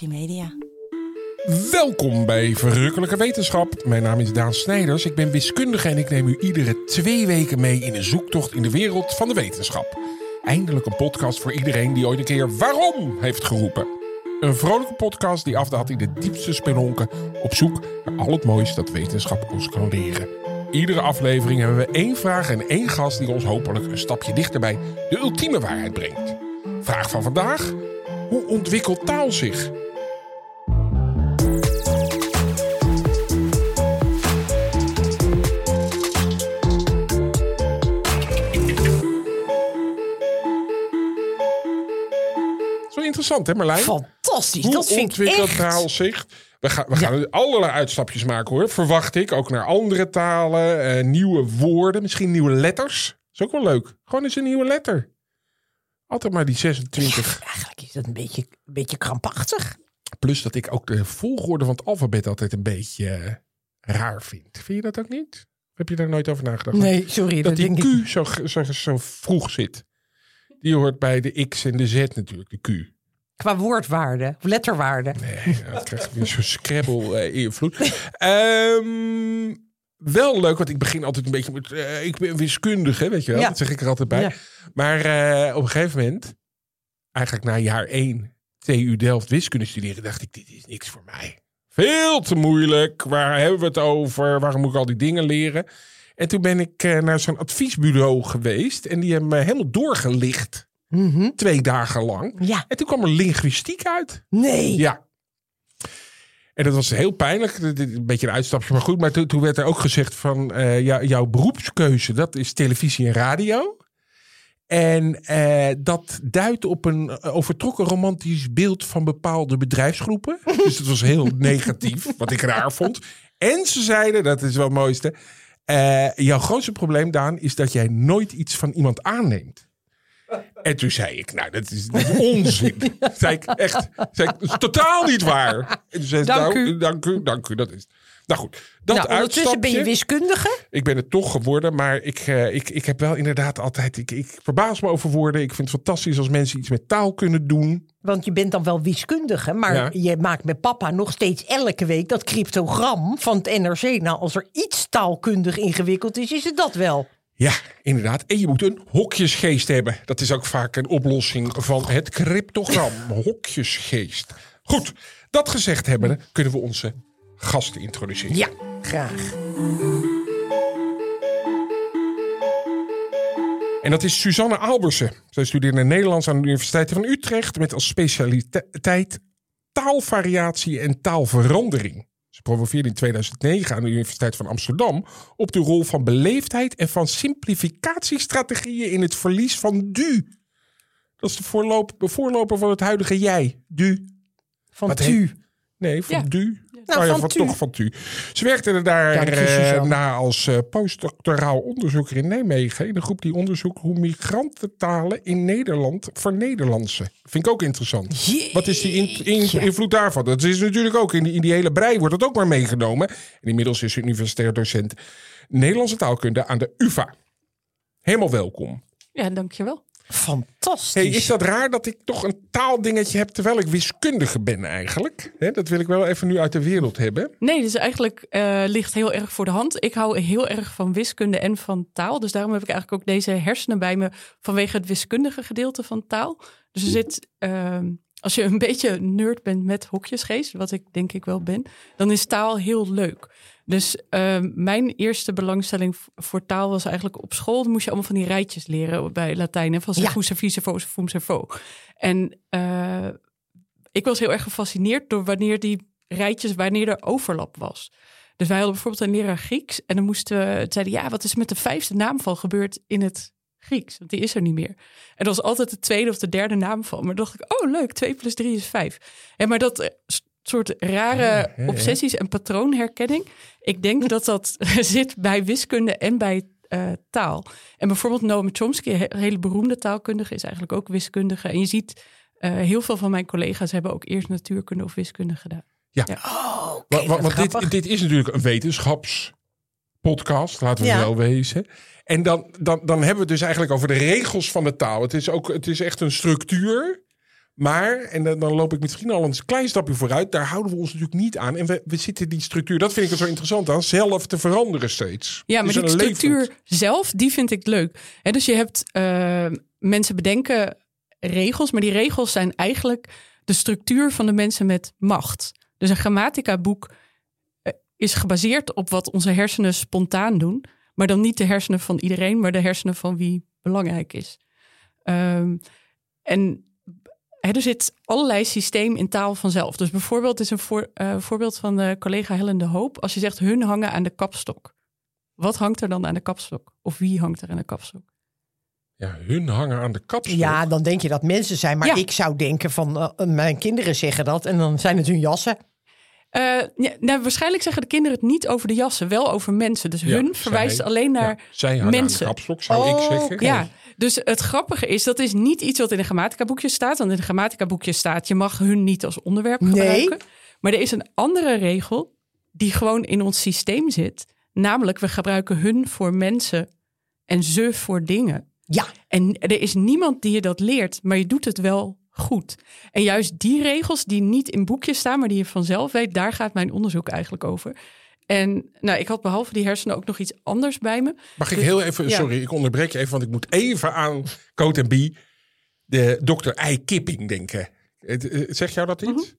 Multimedia. Welkom bij Verrukkelijke Wetenschap. Mijn naam is Daan Snijders. Ik ben wiskundige en ik neem u iedere twee weken mee in een zoektocht in de wereld van de wetenschap. Eindelijk een podcast voor iedereen die ooit een keer waarom heeft geroepen. Een vrolijke podcast die afdaalt in de diepste spelonken op zoek naar al het moois dat wetenschap ons kan leren. Iedere aflevering hebben we één vraag en één gast die ons hopelijk een stapje dichter bij de ultieme waarheid brengt. Vraag van vandaag: hoe ontwikkelt taal zich? Interessant, hè Marlijn? Fantastisch, Hoe dat vind ik taal zich? We gaan, we gaan allerlei uitstapjes maken hoor. Verwacht ik. Ook naar andere talen. eh, nieuwe woorden. Misschien nieuwe letters. is ook wel leuk. Gewoon eens een nieuwe letter. Altijd maar die 26. Eigenlijk is dat een beetje, een beetje krampachtig. Plus dat ik ook de volgorde van het alfabet altijd een beetje eh, raar vind. Vind je dat ook niet? Heb je daar nooit over nagedacht? Nee, sorry. dat die denk ik- Q zo, zo, zo vroeg zit. Die hoort bij de X en de Z natuurlijk, de Q. Qua woordwaarde, of letterwaarde. Nee, dat krijgt weer zo'n Scrabble-invloed. Ehm, wel leuk, want ik begin altijd een beetje met... eh, ik ben wiskundige, weet je wel. Ja. Dat zeg ik er altijd bij. Ja. Maar eh, op een gegeven moment, eigenlijk na jaar 1 TU Delft wiskunde studeren, dacht ik, dit is niks voor mij. Veel te moeilijk. Waar hebben we het over? Waarom moet ik al die dingen leren? En toen ben ik eh, naar zo'n adviesbureau geweest. En die hebben me helemaal doorgelicht. Mhm. Twee dagen lang. Ja. En toen kwam er linguïstiek uit. Nee. Ja. En dat was heel pijnlijk. Een beetje een uitstapje, maar goed. Maar toen, toen werd er ook gezegd van eh, jou- jouw beroepskeuze, dat is televisie en radio. En eh, dat duidt op een eh, overtrokken romantisch beeld van bepaalde bedrijfsgroepen. dus dat was heel negatief, wat ik raar vond. En ze zeiden, dat is wel het mooiste. jouw grootste probleem, Daan, is dat jij nooit iets van iemand aanneemt. En toen zei ik, nou, dat is, dat is onzin. zei ik echt, zei ik, dat is totaal niet waar. En toen zei ze, Dank nou, u. dank u, dank u, dat is. Nou goed, dat nou, ondertussen ben je wiskundige. Ik ben het toch geworden, maar ik, eh, ik, ik heb wel inderdaad altijd... Ik, ik verbaas me over woorden. Ik vind het fantastisch als mensen iets met taal kunnen doen. Want je bent dan wel wiskundige. Maar Ja. je maakt met papa nog steeds elke week dat cryptogram van het NRC. Nou, als er iets taalkundig ingewikkeld is, is het dat wel. Ja, inderdaad. En je moet een hokjesgeest hebben. Dat is ook vaak een oplossing van het cryptogram. Hokjesgeest. Goed, dat gezegd hebben, kunnen we onze gasten introduceren. Ja, graag. En dat is Suzanne Albersen. Zij studeerde Nederlands aan de Universiteit van Utrecht met als specialiteit taalvariatie en taalverandering. Ze promoveerde in 2009 aan de Universiteit van Amsterdam op de rol van beleefdheid en van simplificatiestrategieën in het verlies van du. Dat is de voorloper, voorloper van het huidige jij. Du. Van Wat tu. Nee, van Ja. du. Nou, Oh ja, van toch van tu. Ze werkte er daar je, eh, na als eh, postdoctoraal onderzoeker in Nijmegen. In een groep die onderzoekt hoe migrantentalen in Nederland vernederlandsen. Vind ik ook interessant. Wat is die in- in- invloed daarvan? Dat is natuurlijk ook in die, in die hele brei wordt dat ook maar meegenomen. En inmiddels is ze universitair docent Nederlandse taalkunde aan de UvA. Helemaal welkom. Ja, dankjewel. Fantastisch. Hey, is dat raar dat ik toch een taaldingetje heb terwijl ik wiskundige ben eigenlijk? Dat wil ik wel even nu uit de wereld hebben. Nee, dus eigenlijk eh, ligt heel erg voor de hand. Ik hou heel erg van wiskunde en van taal. Dus daarom heb ik eigenlijk ook deze hersenen bij me vanwege het wiskundige gedeelte van taal. Dus er zit, ehm, als je een beetje nerd bent met hokjesgeest, wat ik denk ik wel ben, dan is taal heel leuk. Dus ehm, mijn eerste belangstelling voor taal was eigenlijk op school. Dan moest je allemaal van die rijtjes leren bij Latijn. hè, Van Ja. servus, servis, servos, servum, servo. En ik was heel erg gefascineerd door wanneer die rijtjes, wanneer er overlap was. Dus wij hadden bijvoorbeeld een leraar Grieks. En dan moesten we, zeiden ja, wat is met de vijfde naamval gebeurd in het Grieks? Want die is er niet meer. En dat was altijd de tweede of de derde naamval. Maar dan dacht ik, oh leuk, 2 plus 3 is 5. En maar dat eh, soort rare ja, ja. obsessies en patroonherkenning. Ik denk dat dat zit bij wiskunde en bij eh, taal. En bijvoorbeeld Noam Chomsky, een hele beroemde taalkundige, is eigenlijk ook wiskundige. En je ziet, eh, heel veel van mijn collega's hebben ook eerst natuurkunde of wiskunde gedaan. Ja. Oh, wat want dit, dit is natuurlijk een wetenschapspodcast, laten we Ja. wel wezen. En dan, dan, dan hebben we het dus eigenlijk over de regels van de taal. Het is, ook, het is echt een structuur Maar, en dan, loop ik misschien al een klein stapje vooruit, daar houden we ons natuurlijk niet aan. En we, we zitten die structuur, dat vind ik er zo interessant aan, zelf te veranderen steeds. Ja, maar Dus die structuur zelf, die vind ik leuk. Dus je hebt eh, mensen bedenken regels, maar die regels zijn eigenlijk de structuur van de mensen met macht. Dus een grammatica-boek eh, is gebaseerd op wat onze hersenen spontaan doen, maar dan niet de hersenen van iedereen, maar de hersenen van wie belangrijk is. Ehm, en er zit allerlei systeem in taal vanzelf. Dus bijvoorbeeld is een voor, eh, voorbeeld van de collega Helen de Hoop. Als je zegt hun hangen aan de kapstok. Wat hangt er dan aan de kapstok? Of wie hangt er aan de kapstok? Ja, hun hangen aan de kapstok. Ja, dan denk je dat mensen zijn. Maar Ja. ik zou denken van eh, mijn kinderen zeggen dat. En dan zijn het hun jassen. Eh, ja, nou, waarschijnlijk zeggen de kinderen het niet over de jassen, wel over mensen. Dus Ja, hun zij- verwijst alleen naar. Ja, zij mensen. kapstok, zou ik Oh, zeggen. Ja, dus het grappige is, dat is niet iets wat in een grammatica-boekje staat. Want in een grammatica-boekje staat, je mag hun niet als onderwerp Nee. gebruiken. Maar er is een andere regel die gewoon in ons systeem zit. Namelijk, we gebruiken hun voor mensen en ze voor dingen. Ja, En er is niemand die je dat leert, maar je doet het wel goed. En juist die regels die niet in boekjes staan, maar die je vanzelf weet, daar gaat mijn onderzoek eigenlijk over. En nou, ik had behalve die hersenen ook nog iets anders bij me. Mag ik heel even, Ja. sorry, ik onderbreek je even, want ik moet even aan Coat en B, de dokter Ei Kipping denken. Het, eh, Zegt jou dat iets? Mhm.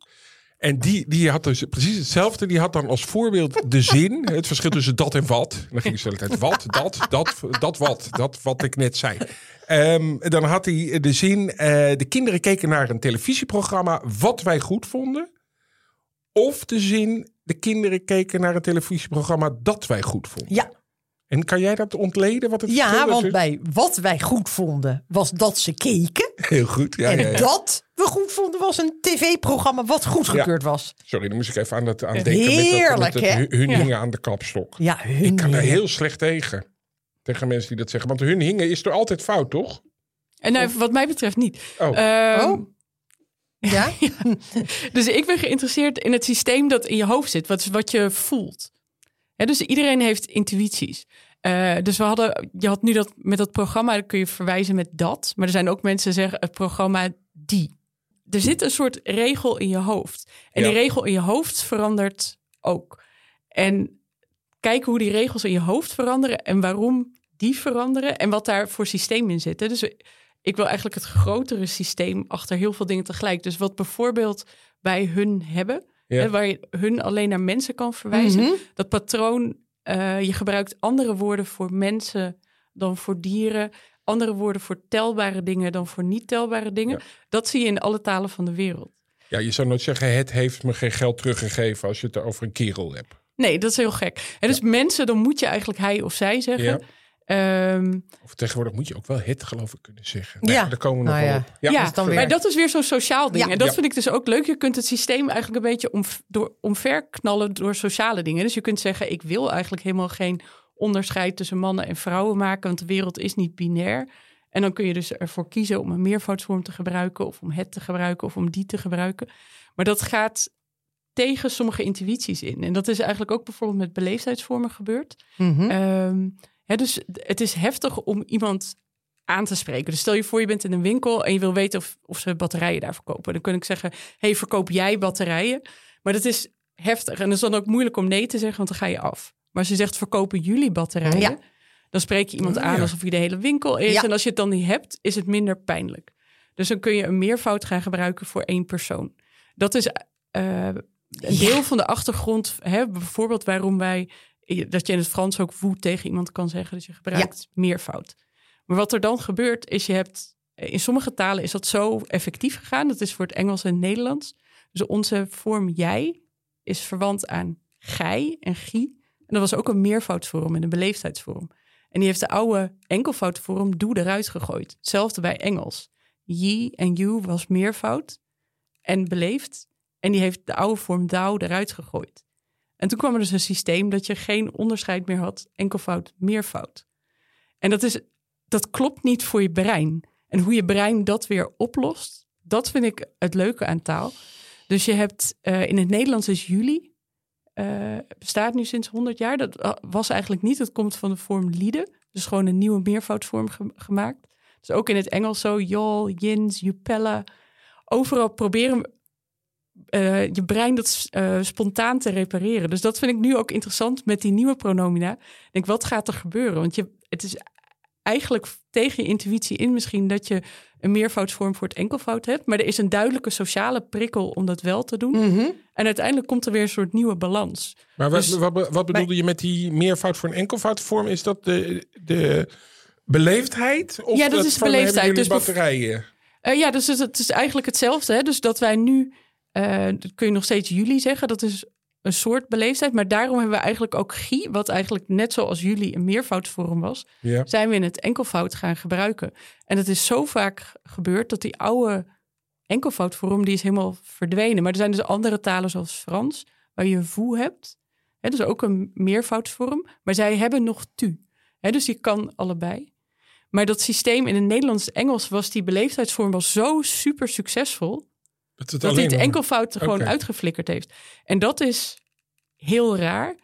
En die, die had dus precies hetzelfde. Die had dan als voorbeeld de zin, het verschil tussen dat en wat. Dan ging ze de tijd wat, dat, dat, dat wat. Dat wat ik net zei. Ehm, dan had hij de zin, eh, de kinderen keken naar een televisieprogramma wat wij goed vonden. Of de zin, de kinderen keken naar een televisieprogramma dat wij goed vonden. ja. En kan jij dat ontleden? Wat het ja want bij wat wij goed vonden was dat ze keken. Heel goed. Ja, en ja, ja. dat we goed vonden was een tv-programma wat goedgekeurd was. Sorry, dan moest ik even aan, dat, aan denken. met dat- Heerlijk, met dat, hè? Hun Ja. hingen aan de kapstok. Ja, hun Ik kan daar heel slecht tegen. Tegen mensen die dat zeggen. Want hun hingen is er altijd fout, toch? En nou, wat mij betreft niet. Oh. Ehm, Oh. Ja? Dus ik ben geïnteresseerd in het systeem dat in je hoofd zit, wat, wat je voelt. Dus iedereen heeft intuïties. Eh, dus we hadden, je had nu dat met dat programma, dan kun je verwijzen met dat. Maar er zijn ook mensen die zeggen het programma die. Er zit een soort regel in je hoofd. En Ja. die regel in je hoofd verandert ook. En kijken hoe die regels in je hoofd veranderen en waarom die veranderen en wat daar voor systeem in zit. Dus ik wil eigenlijk het grotere systeem achter heel veel dingen tegelijk. Dus wat bijvoorbeeld wij hun hebben, Ja. hè, waar je hun alleen naar mensen kan verwijzen. Mhm. Dat patroon, eh, je gebruikt andere woorden voor mensen dan voor dieren. Andere woorden voor telbare dingen dan voor niet telbare dingen. Ja. Dat zie je in alle talen van de wereld. Ja, je zou nooit zeggen, het heeft me geen geld teruggegeven als je het over een kerel hebt. Nee, dat is heel gek. En dus mensen, dan moet je eigenlijk hij of zij zeggen. Ehm, Of tegenwoordig moet je ook wel het geloof ik kunnen zeggen. Ja. daar komen we nog Nou ja. op. Ja, is dan weer- maar dat is weer zo'n sociaal ding. Ja. En dat Ja. vind ik dus ook leuk. Je kunt het systeem eigenlijk een beetje om, door, omverknallen door sociale dingen. Dus je kunt zeggen, ik wil eigenlijk helemaal geen onderscheid tussen mannen en vrouwen maken, want de wereld is niet binair. En dan kun je dus ervoor kiezen om een meervoudsvorm te gebruiken, of om het te gebruiken, of om die te gebruiken. Maar dat gaat tegen sommige intuïties in. En dat is eigenlijk ook bijvoorbeeld met beleefdheidsvormen gebeurd. Mhm. Ehm, dus het is heftig om iemand aan te spreken. Dus stel je voor, je bent in een winkel en je wil weten of, of ze batterijen daar verkopen. Dan kun ik zeggen, hey, verkoop jij batterijen? Maar dat is heftig. En dat is dan ook moeilijk om nee te zeggen, want dan ga je af. Maar als je zegt, verkopen jullie batterijen? Ja. Dan spreek je iemand Oh, aan alsof je de hele winkel is. Ja. En als je het dan niet hebt, is het minder pijnlijk. Dus dan kun je een meervoud gaan gebruiken voor één persoon. Dat is eh, een deel van de achtergrond. Hè, bijvoorbeeld waarom wij... dat je in het Frans ook woe tegen iemand kan zeggen. Dus je gebruikt meervoud. Maar wat er dan gebeurt, is je hebt... In sommige talen is dat zo effectief gegaan. Dat is voor het Engels en Nederlands. Dus onze vorm jij is verwant aan gij en gie. En dat was ook een meervoudsvorm en een beleefdheidsvorm. En die heeft de oude enkelvoudvorm doe eruit gegooid. Hetzelfde bij Engels. Ye en you was meervoud en beleefd. En die heeft de oude vorm thou eruit gegooid. En toen kwam er dus een systeem dat je geen onderscheid meer had, enkelvoud, meervoud. En dat, is, dat klopt niet voor je brein. En hoe je brein dat weer oplost, dat vind ik het leuke aan taal. Dus je hebt eh, in het Nederlands is juli, eh, bestaat nu sinds 100 jaar. Dat uh, was eigenlijk niet, dat komt van de vorm lieden. Dus gewoon een nieuwe meervoudsvorm ge- gemaakt. Dus ook in het Engels zo, y'all, yins, jupella. overal proberen eh, je brein dat eh, spontaan te repareren. Dus dat vind ik nu ook interessant met die nieuwe pronomina. Ik denk, wat gaat er gebeuren? Want je, het is eigenlijk tegen je intuïtie in misschien dat je een meervoudsvorm voor het enkelvoud hebt. Maar er is een duidelijke sociale prikkel om dat wel te doen. Mhm. En uiteindelijk komt er weer een soort nieuwe balans. Maar wat, Dus- wat, wat bedoelde je met die meervoud voor een enkelvoudvorm? Is dat de, de beleefdheid? Of Ja, dat is van, beleefdheid. Dus batterijen? Eh, ja, dus het, het is eigenlijk hetzelfde. Hè? Dus dat wij nu, dat kun je nog steeds jullie zeggen, dat is een soort beleefdheid. Maar daarom hebben we eigenlijk ook Gie, wat eigenlijk net zoals jullie een meervoudsvorm was, Ja. zijn we in het enkelvoud gaan gebruiken. En het is zo vaak gebeurd dat die oude enkelvoudvorm, die is helemaal verdwenen. Maar er zijn dus andere talen zoals Frans, waar je voe hebt. Hè, dus ook een meervoudsvorm. Maar zij hebben nog tu. Hè, dus je kan allebei. Maar dat systeem in het Nederlands-Engels was die beleefdheidsvorm was zo super succesvol. Dat, het Dat hij het enkelvoud er gewoon uitgeflikkerd heeft. En dat is heel raar.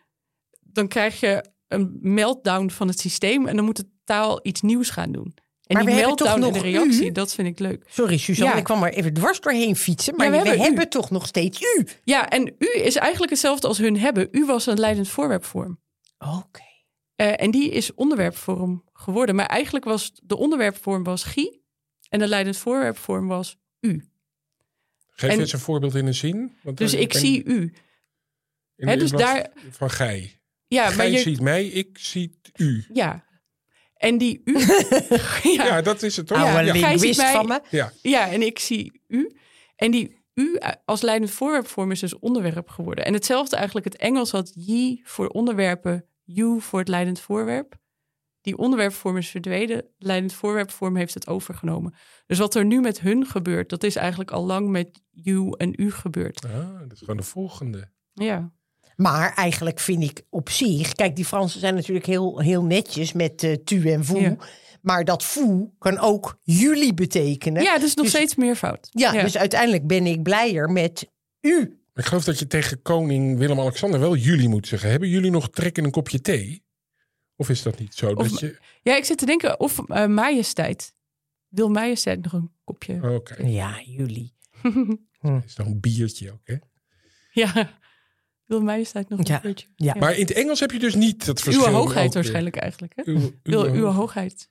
Dan krijg je een meltdown van het systeem en dan moet de taal iets nieuws gaan doen. En Maar die we hebben toch meltdown en de nog reactie, u? dat vind ik leuk. Sorry, Suzanne, Ja. ik kwam maar even dwars doorheen fietsen. Maar Ja, we we, hebben toch nog steeds u. Ja, en u is eigenlijk hetzelfde als hun hebben. U was een leidend voorwerpvorm. Oké. Eh, en die is onderwerpvorm geworden. Maar eigenlijk was de onderwerpvorm was gie en de leidend voorwerpvorm was u. Geef en- eens een voorbeeld in een zin. Want Dus ik ben- zie u. in- in dus daar- Van gij. Ja, maar je, ziet mij, ik zie u. ja. En die u. ja, Ja, dat is het toch? Ja, Oude Gij ziet mij- van me. Ja. Ja, en ik zie u. En die u als leidend voorwerpvorm is dus onderwerp geworden. En hetzelfde eigenlijk, het Engels had ye voor onderwerpen, you voor het leidend voorwerp. Die onderwerpvorm is verdwenen, de leidend voorwerpvorm heeft het overgenomen. Dus wat er nu met hun gebeurt, dat is eigenlijk al lang met you en u gebeurd. Ah, dat is gewoon de volgende. Ja, Maar eigenlijk vind ik op zich... Kijk, die Fransen zijn natuurlijk heel, heel netjes met eh, tu en vous. Ja. Maar dat vous kan ook jullie betekenen. ja dus nog Dus- steeds meervoud. Ja, dus uiteindelijk ben ik blijer met u. Ik geloof dat je tegen koning Willem-Alexander wel jullie moet zeggen. Hebben jullie nog trek in een kopje thee? Of is dat niet zo? Of- dat je... ja, ik zit te denken, of eh, majesteit. Wil majesteit nog een kopje? Oké, Ja, jullie. is nog een biertje ook, hè? ja, wil majesteit nog een Ja, keertje? ja. Maar in het Engels heb je dus niet dat Uw verschil. hoogheid ook weer. waarschijnlijk eigenlijk. Hè? Uw, hoogheid.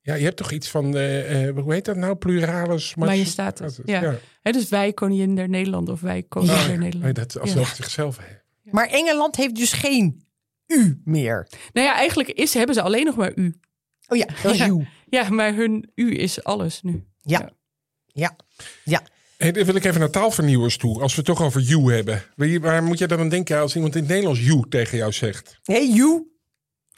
Ja, je hebt toch iets van, eh, eh, hoe heet dat nou? Pluralis Majestatis, ja. Hè, dus wij koningin der Nederlanden of wij koning Oh, der ja. Nederlanden. Nee, dat alsnog zichzelf. hè. Maar Engeland heeft dus geen u meer. Nou ja, eigenlijk is, hebben ze alleen nog maar u. Oh ja, dat is Ja. Ja, maar hun u is alles nu. Ja. Ja. Ja. Hey, dan wil ik even naar taalvernieuwers toe. Als we het toch over you hebben. Wie- Waar moet je dan aan denken als iemand in het Nederlands you tegen jou zegt? Hey, you.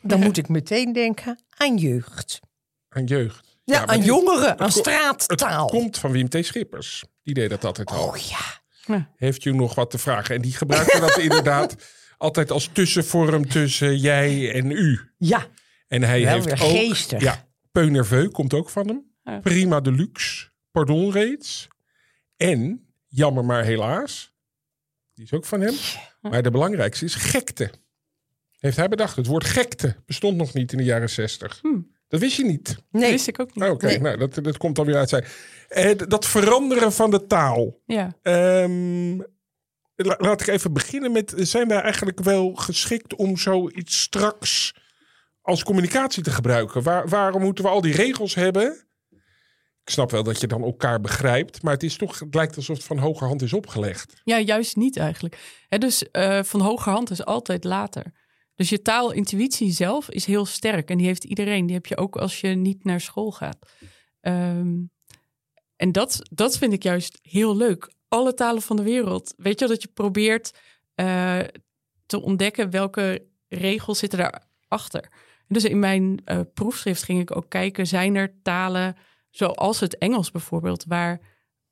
Dan moet ik meteen denken aan jeugd. Aan jeugd. Ja, aan jongeren, aan straattaal. Het komt van Wim T. Schippers. Die deed dat altijd al. Oh ja. Heeft u nog wat te vragen? En die gebruikte dat inderdaad altijd als tussenvorm tussen jij en u. Ja. En hij Wel heeft weer ook... geestig. Ja, Peu Nerveux komt ook van hem. Ja. Prima Deluxe. Pardon reeds. En, jammer maar helaas, die is ook van hem. Maar de belangrijkste is gekte. Heeft hij bedacht. Het woord gekte bestond nog niet in de jaren zestig. Dat wist je niet. Dat Nee. wist ik ook niet. Oh, Oké, Nee. nou, dat, dat komt dan weer uit zijn. Eh, dat veranderen van de taal. Ja. Ehm, la- laat ik even beginnen met... Zijn wij eigenlijk wel geschikt om zoiets straks als communicatie te gebruiken? Waar, waarom moeten we al die regels hebben? Ik snap wel dat je dan elkaar begrijpt. Maar het, is toch, het lijkt alsof het van hogerhand is opgelegd. ja, juist niet eigenlijk. Hè, dus eh, van hogerhand is altijd later. Dus je taalintuïtie zelf is heel sterk. En die heeft iedereen. Die heb je ook als je niet naar school gaat. Ehm, en dat, dat vind ik juist heel leuk. Alle talen van de wereld. Weet je dat je probeert eh, te ontdekken welke regels zitten daarachter. Dus in mijn eh, proefschrift ging ik ook kijken, zijn er talen zoals het Engels bijvoorbeeld, waar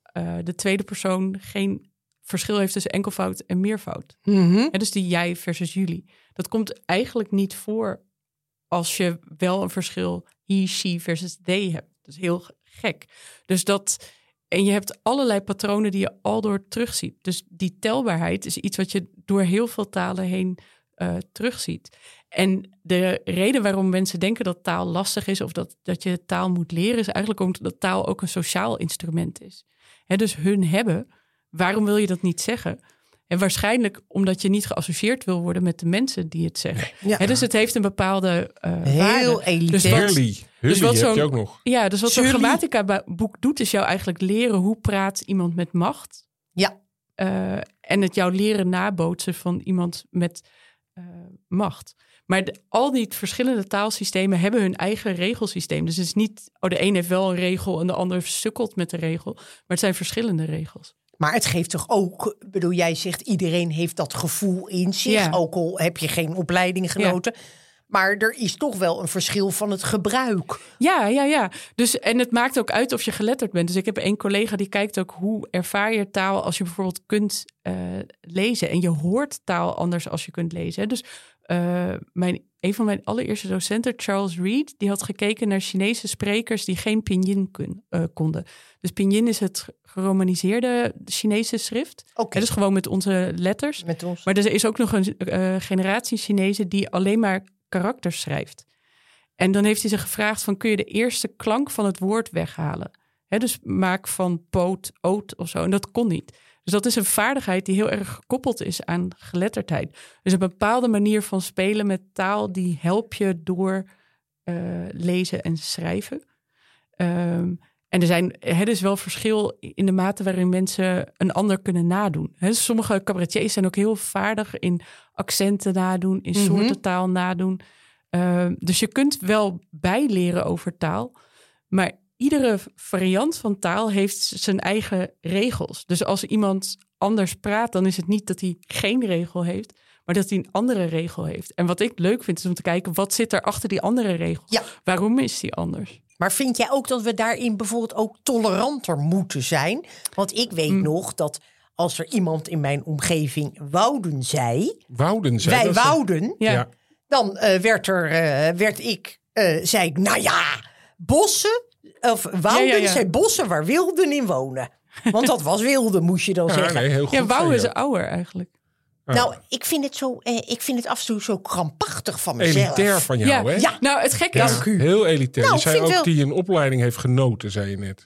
eh, de tweede persoon geen verschil heeft tussen enkelvoud en meervoud. Mhm. Hè, dus die jij versus jullie. Dat komt eigenlijk niet voor als je wel een verschil he, she versus they hebt. Dat is heel gek. Dus dat, en je hebt allerlei patronen die je al door terugziet. Dus die telbaarheid is iets wat je door heel veel talen heen eh, terugziet. En de reden waarom mensen denken dat taal lastig is of dat, dat je taal moet leren, is eigenlijk omdat taal ook een sociaal instrument is. Hè, dus hun hebben. Waarom wil je dat niet zeggen? En waarschijnlijk omdat je niet geassocieerd wil worden met de mensen die het zeggen. Ja. Dus het heeft een bepaalde eh Heel waarde. elitair. Dus Hurley wat zo'n- ook nog. Ja, dus wat zo'n Shirley. grammatica-boek doet, is jou eigenlijk leren hoe praat iemand met macht. Ja. Eh, en het jou leren nabootsen van iemand met eh, macht. Maar de- al die verschillende taalsystemen hebben hun eigen regelsysteem. Dus het is niet, oh, de een heeft wel een regel en de ander sukkelt met de regel. Maar het zijn verschillende regels. Maar het geeft toch ook, bedoel, jij zegt iedereen heeft dat gevoel in zich, Ja. ook al heb je geen opleiding genoten. Maar er is toch wel een verschil van het gebruik. Ja, ja, ja. Dus, en het maakt ook uit of je geletterd bent. Dus ik heb een collega die kijkt ook hoe ervaar je taal als je bijvoorbeeld kunt eh, lezen. En je hoort taal anders als je kunt lezen. Dus eh, mijn, een van mijn allereerste docenten, Charles Reed, die had gekeken naar Chinese sprekers die geen pinyin kun, eh, konden. Dus pinyin is het geromaniseerde Chinese schrift. Oké. Hè, Dus gewoon met onze letters. Met ons. Maar er is ook nog een generatie Chinezen die alleen maar karakters schrijft. En dan heeft hij ze gevraagd van kun je de eerste klank van het woord weghalen? Dus maak van poot, oot of zo. En dat kon niet. Dus dat is een vaardigheid die heel erg gekoppeld is aan geletterdheid. Dus een bepaalde manier van spelen met taal die help je door eh, lezen en schrijven. Ehm, en er zijn, het is wel verschil in de mate waarin mensen een ander kunnen nadoen. Sommige cabaretiers zijn ook heel vaardig in accenten nadoen, in Mhm. soorten taal nadoen. Ehm, dus je kunt wel bijleren over taal, maar iedere variant van taal heeft zijn eigen regels. Dus als iemand anders praat, dan is het niet dat hij geen regel heeft, maar dat hij een andere regel heeft. En wat ik leuk vind is om te kijken, wat zit er achter die andere regel? Ja. Waarom is die anders? Maar vind jij ook dat we daarin bijvoorbeeld ook toleranter moeten zijn? Want ik weet Mm. nog dat als er iemand in mijn omgeving wouden zei, Wouden zij. wij wouden, Ja, Ja. dan eh, werd, er, eh, werd ik, eh, zei ik, nou ja, bossen, of wouden Ja, ja, ja. zijn bossen waar wilden in wonen. Want dat was wilde, moest je dan Ja, zeggen. nee, heel goed. ja wou van is je. ouder eigenlijk. Nou, ik vind, het zo, eh, ik vind het af en toe zo krampachtig van mezelf. Elitair van jou, ja. hè? Ja. nou het gekke Ja, is... Heel elitair. Nou, je zei ook wel- die een opleiding heeft genoten, zei je net.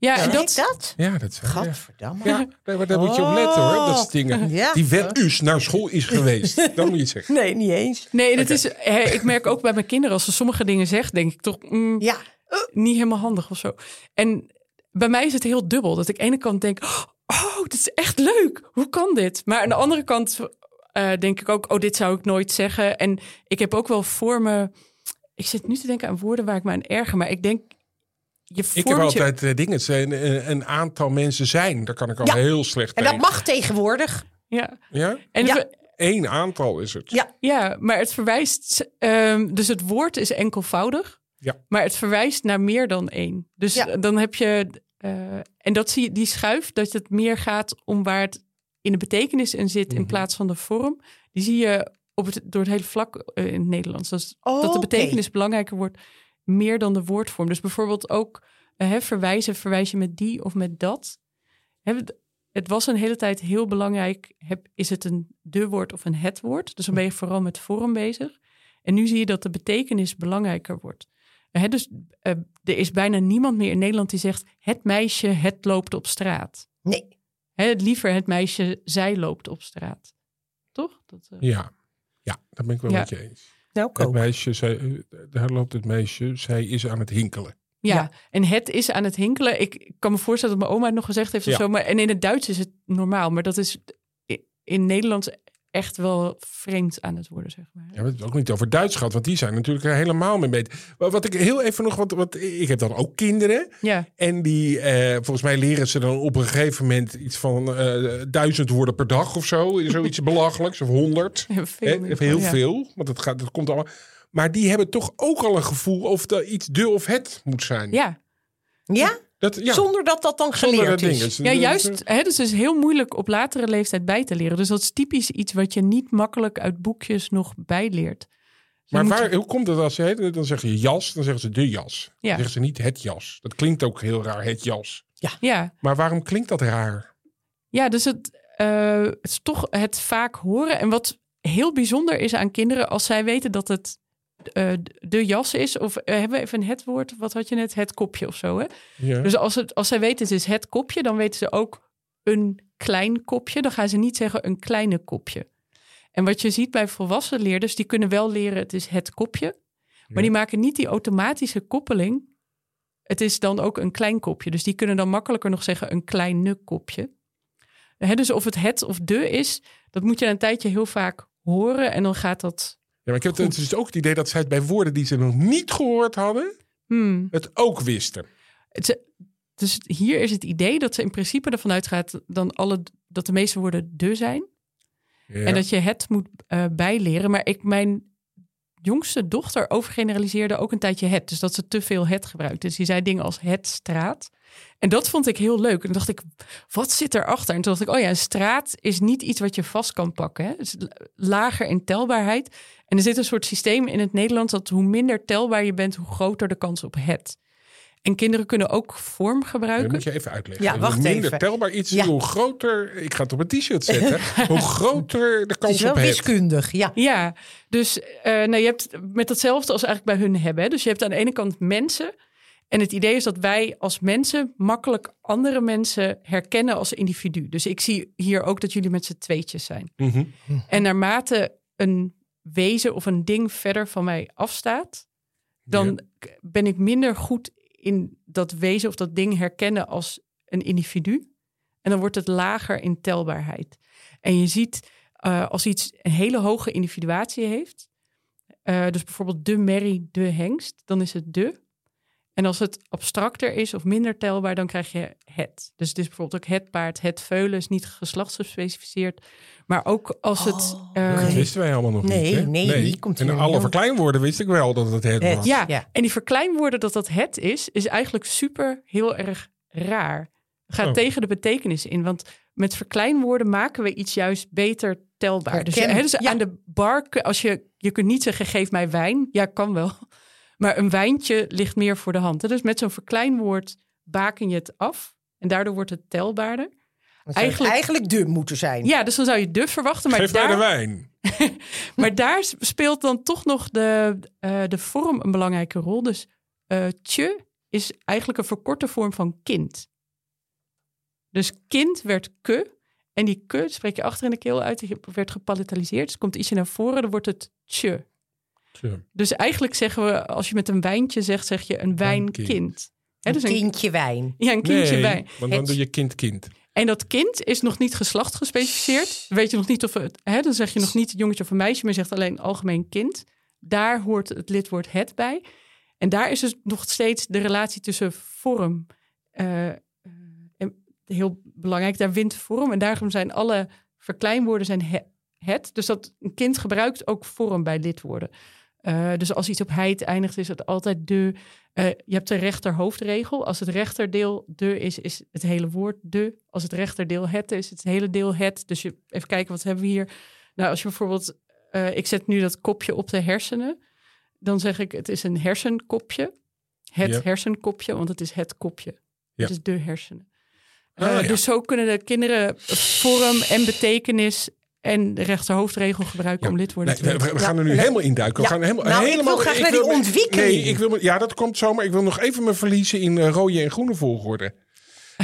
Ja, en dat, dat? Ja, dat zei je. Gadverdamme. Ja, nee, maar daar moet je op letten hoor. op Dat soort dingen. Ja. Die Werus naar school is geweest. Dat moet je zeggen. Nee, niet eens. Nee, het is, ik merk ook bij mijn kinderen, als ze sommige dingen zegt, denk ik toch mm, Ja, niet helemaal handig of zo. En bij mij is het heel dubbel. Dat ik aan de ene kant denk, oh, dit is echt leuk. Hoe kan dit? Maar aan de andere kant eh, denk ik ook, oh, dit zou ik nooit zeggen. En ik heb ook wel voor me, ik zit nu te denken aan woorden waar ik me aan erger, maar ik denk, je Ik heb je- altijd eh, dingen. Een, een, een aantal mensen zijn. Daar kan ik al Ja. heel slecht en dat tegen. mag tegenwoordig. Ja, Ja? en Ja. Eén aantal is het. Ja. Ja, maar het verwijst. ehm, dus het woord is enkelvoudig. Ja. Maar het verwijst naar meer dan één. Dus Ja. dan heb je. eh, en dat zie je, die schuif, dat het meer gaat om waar het in de betekenis in zit in Mhm. plaats van de vorm. Die zie je op het, door het hele vlak eh, in het Nederlands. Dus Oh, dat de oké. betekenis belangrijker wordt meer dan de woordvorm. Dus bijvoorbeeld ook eh, hè, verwijzen, verwijs je met die of met dat. Hè, het- het was een hele tijd heel belangrijk. Heb, is het een de woord of een het woord? Dus dan ben je vooral met vorm bezig. En nu zie je dat de betekenis belangrijker wordt. Hè, dus eh, er is bijna niemand meer in Nederland die zegt... het meisje, het loopt op straat. Nee. Hè, liever het meisje, zij loopt op straat. Toch? Dat, eh, Ja. Ja, dat ben ik wel Ja. met je eens. Nou, Het meisje, zij, daar loopt het meisje. Zij is aan het hinkelen. Ja, Ja. en het is aan het hinkelen. Ik kan me voorstellen dat mijn oma het nog gezegd heeft of Ja. zo. Maar, en in het Duits is het normaal. Maar dat is in Nederlands echt wel vreemd aan het worden, zeg maar. Ja, we hebben het ook niet over Duits gehad, want die zijn natuurlijk er helemaal mee bezig. Maar Wat ik heel even nog, want, want ik heb dan ook kinderen. Ja, En die, eh, volgens mij leren ze dan op een gegeven moment iets van eh, duizend woorden per dag of zo. Zoiets belachelijks, of honderd. heel veel. Heel ja. veel, want dat, gaat, dat komt allemaal. Maar die hebben toch ook al een gevoel of er iets de of het moet zijn. Ja, Ja? Dat, ja, Zonder dat dat dan geleerd dat is. ja juist. Hè, dus het is heel moeilijk op latere leeftijd bij te leren. Dus dat is typisch iets wat je niet makkelijk uit boekjes nog bijleert. Dus Maar waar, je- hoe komt het als ze, dan zeggen je jas, dan zeggen ze de jas. Ja. Dan zeggen ze niet het jas. Dat klinkt ook heel raar, het jas. ja, Maar waarom klinkt dat raar? Ja, dus het, eh, het is toch het vaak horen. En wat heel bijzonder is aan kinderen, als zij weten dat het eh, de jas is. Of eh, hebben we even het woord, wat had je net? Het kopje of zo. Hè? Ja. Dus als, het, als zij weten het is het kopje, dan weten ze ook een klein kopje. Dan gaan ze niet zeggen een kleine kopje. En wat je ziet bij volwassen leerders, die kunnen wel leren het is het kopje. Maar Ja. die maken niet die automatische koppeling. Het is dan ook een klein kopje. Dus die kunnen dan makkelijker nog zeggen een kleine kopje. Hè, dus of het het of de is, dat moet je een tijdje heel vaak horen. En dan gaat dat... Ja, maar ik heb het dus ook het idee dat zij het bij woorden die ze nog niet gehoord hadden, hmm, het ook wisten. Het dus hier is het idee dat ze in principe ervan uitgaat dan alle, dat de meeste woorden de zijn. Ja. En dat je het moet eh, bijleren. Maar ik, mijn jongste dochter overgeneraliseerde ook een tijdje het. Dus dat ze te veel het gebruikte. Dus die zei dingen als het straat. En dat vond ik heel leuk. En toen dacht ik, wat zit erachter? En toen dacht ik, oh ja, een straat is niet iets wat je vast kan pakken. Hè? Is lager in telbaarheid. En er zit een soort systeem in het Nederlands dat hoe minder telbaar je bent, hoe groter de kans op het. En kinderen kunnen ook vorm Dat gebruiken. moet je even uitleggen. Ja, Hoe wacht minder even. telbaar iets, Ja. hoe groter... Ik ga het op een t-shirt zetten. hoe groter de Het kans is wel op het. wiskundig, ja. Ja, dus eh, nou, je hebt met hetzelfde als eigenlijk bij hun hebben. hè. Dus je hebt aan de ene kant mensen. En het idee is dat wij als mensen makkelijk andere mensen herkennen als individu. Dus ik zie hier ook dat jullie met z'n tweetjes zijn. Mhm. En naarmate een wezen of een ding verder van mij afstaat, dan Ja. ben ik minder goed in dat wezen of dat ding herkennen als een individu. En dan wordt het lager in telbaarheid. En je ziet eh, als iets een hele hoge individuatie heeft, eh, dus bijvoorbeeld de merrie, de hengst, dan is het de. En als het abstracter is of minder telbaar, dan krijg je het. Dus het is bijvoorbeeld ook het paard, het veulen is niet geslachtsgespecificeerd. Maar ook als het... eh, Dat wisten wij allemaal nog Nee, niet. hè? nee, die komt En alle verkleinwoorden wist ik wel dat het het, Het. was. Ja, Ja. en die verkleinwoorden dat dat het is, is eigenlijk super heel erg raar. Gaat Oh. tegen de betekenis in, want met verkleinwoorden maken we iets juist beter telbaar. Dus, hè, dus ja. aan de bar, als je, je kunt niet zeggen geef mij wijn, ja kan wel. Maar een wijntje ligt meer voor de hand. Dus met zo'n verkleinwoord baken je het af en daardoor wordt het telbaarder. Eigenlijk- eigenlijk de moeten zijn. Ja, dus dan zou je de verwachten, maar Geef mij daar, de wijn. maar daar speelt dan toch nog de, eh, de vorm een belangrijke rol. Dus eh tje is eigenlijk een verkorte vorm van kind. Dus kind werd ke. En die ke spreek je achter in de keel uit. Die werd gepalataliseerd. Dus komt ietsje naar voren, dan wordt het tje. Dus eigenlijk zeggen we, als je met een wijntje zegt, zeg je een Wijnkind. dus een, kindje wijn. ja, een kindje nee, wijn. want dan Het- doe je kind-kind. En dat kind is nog niet geslacht gespecificeerd. Weet je nog niet of het, hè, dan zeg je nog niet jongetje of een meisje, maar je zegt alleen algemeen kind. Daar hoort het lidwoord het bij. En daar is dus nog steeds de relatie tussen vorm eh, eh, en heel belangrijk. Daar wint vorm en daarom zijn alle verkleinwoorden zijn he- het. Dus dat een kind gebruikt ook vorm bij lidwoorden. Eh, dus als iets op heid eindigt, is het altijd de. Eh, je hebt de rechterhoofdregel. Als het rechterdeel de is, is het hele woord de. Als het rechterdeel het is, het hele deel het. Dus je, even kijken, wat hebben we hier? Nou, als je bijvoorbeeld, eh, ik zet nu dat kopje op de hersenen. Dan zeg ik, het is een hersenkopje. Het Ja. hersenkopje, want het is het kopje. Ja. Het is de hersenen. Ah, ja. Dus zo kunnen de kinderen vorm en betekenis en de rechterhoofdregel gebruiken om lidwoorden Nee, te we, we weten. gaan er nu Ja. helemaal induiken. We Ja. gaan helemaal, Nou, ik wil graag naar die ontwikkeling. Nee, ik wil, ja, dat komt zo, maar ik wil nog even me verliezen in eh, rode en groene volgorde.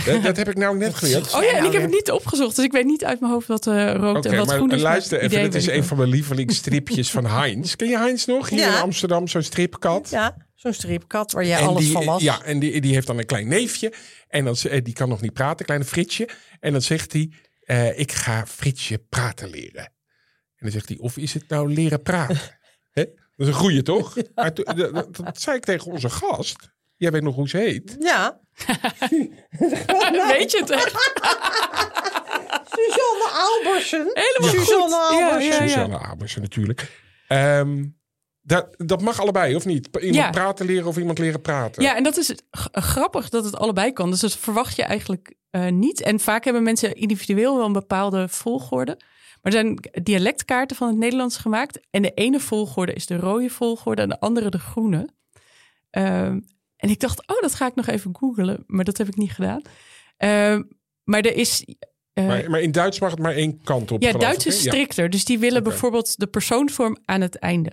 dat, dat heb ik nou net geleerd. Oh ja, en ik heb het niet opgezocht, dus ik weet niet uit mijn hoofd wat eh rood en wat maar groen is. maar luister het even. Dit is een van mijn lievelingsstripjes van Heinz. Ken je Heinz nog? Hier Ja. in Amsterdam, zo'n stripkat. Ja, zo'n stripkat waar En alles die, van las. Ja, en die, die heeft dan een klein neefje. En dan, eh, die kan nog niet praten, kleine Fritsje. En dan zegt hij, eh, ik ga Fritsje praten leren. En dan zegt hij, of is het nou leren praten? Hè? Dat is een goeie, toch? Maar dat, dat- dat zei ik tegen onze gast. Jij weet nog hoe ze heet. Ja. Weet je het echt? Suzanne Albersen. Helemaal Suzanne goed. Ja, Albersen. ja, ja. Suzanne Abersen natuurlijk. Ehm, dat, dat mag allebei, of niet? Iemand Ja. praten leren of iemand leren praten. Ja, en dat is grappig dat het allebei kan. Dus dat verwacht je eigenlijk eh, niet. En vaak hebben mensen individueel wel een bepaalde volgorde. Maar er zijn dialectkaarten van het Nederlands gemaakt. En de ene volgorde is de rode volgorde en de andere de groene. Ehm, en ik dacht, oh, dat ga ik nog even googlen. Maar dat heb ik niet gedaan. Ehm, maar er is... eh, Maar, maar in Duits mag het maar één kant op. ja, Duits is? Ja. strikter. Dus die willen bijvoorbeeld de persoonsvorm aan het einde.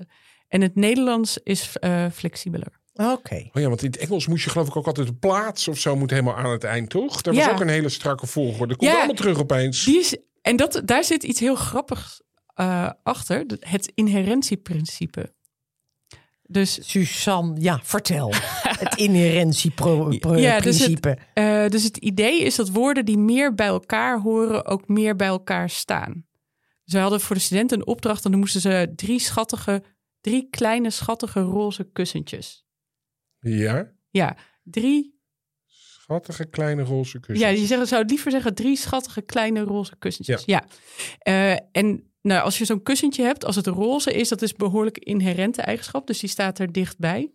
En het Nederlands is eh, flexibeler. Oké. Oh ja, want in het Engels moest je geloof ik ook altijd de plaats of zo moet helemaal aan het eind, toch? Daar was ook een hele strakke volgorde. Dat komt Ja. allemaal terug opeens. Die is, en dat, daar zit iets heel grappigs eh, achter. Het inherentieprincipe. Dus, Suzanne, ja, vertel. het inherentieprincipe. Ja, dus het- eh, dus het idee is dat woorden die meer bij elkaar horen... ook meer bij elkaar staan. Ze hadden voor de studenten een opdracht... en dan moesten ze drie schattige... drie kleine schattige roze kussentjes. Ja, Ja, drie schattige kleine roze kussen. Ja, je zeggen, zou liever zeggen drie schattige kleine roze kussentjes. Ja. Eh, en nou, als je zo'n kussentje hebt, als het roze is, dat is behoorlijk inherente eigenschap. Dus die staat er dichtbij.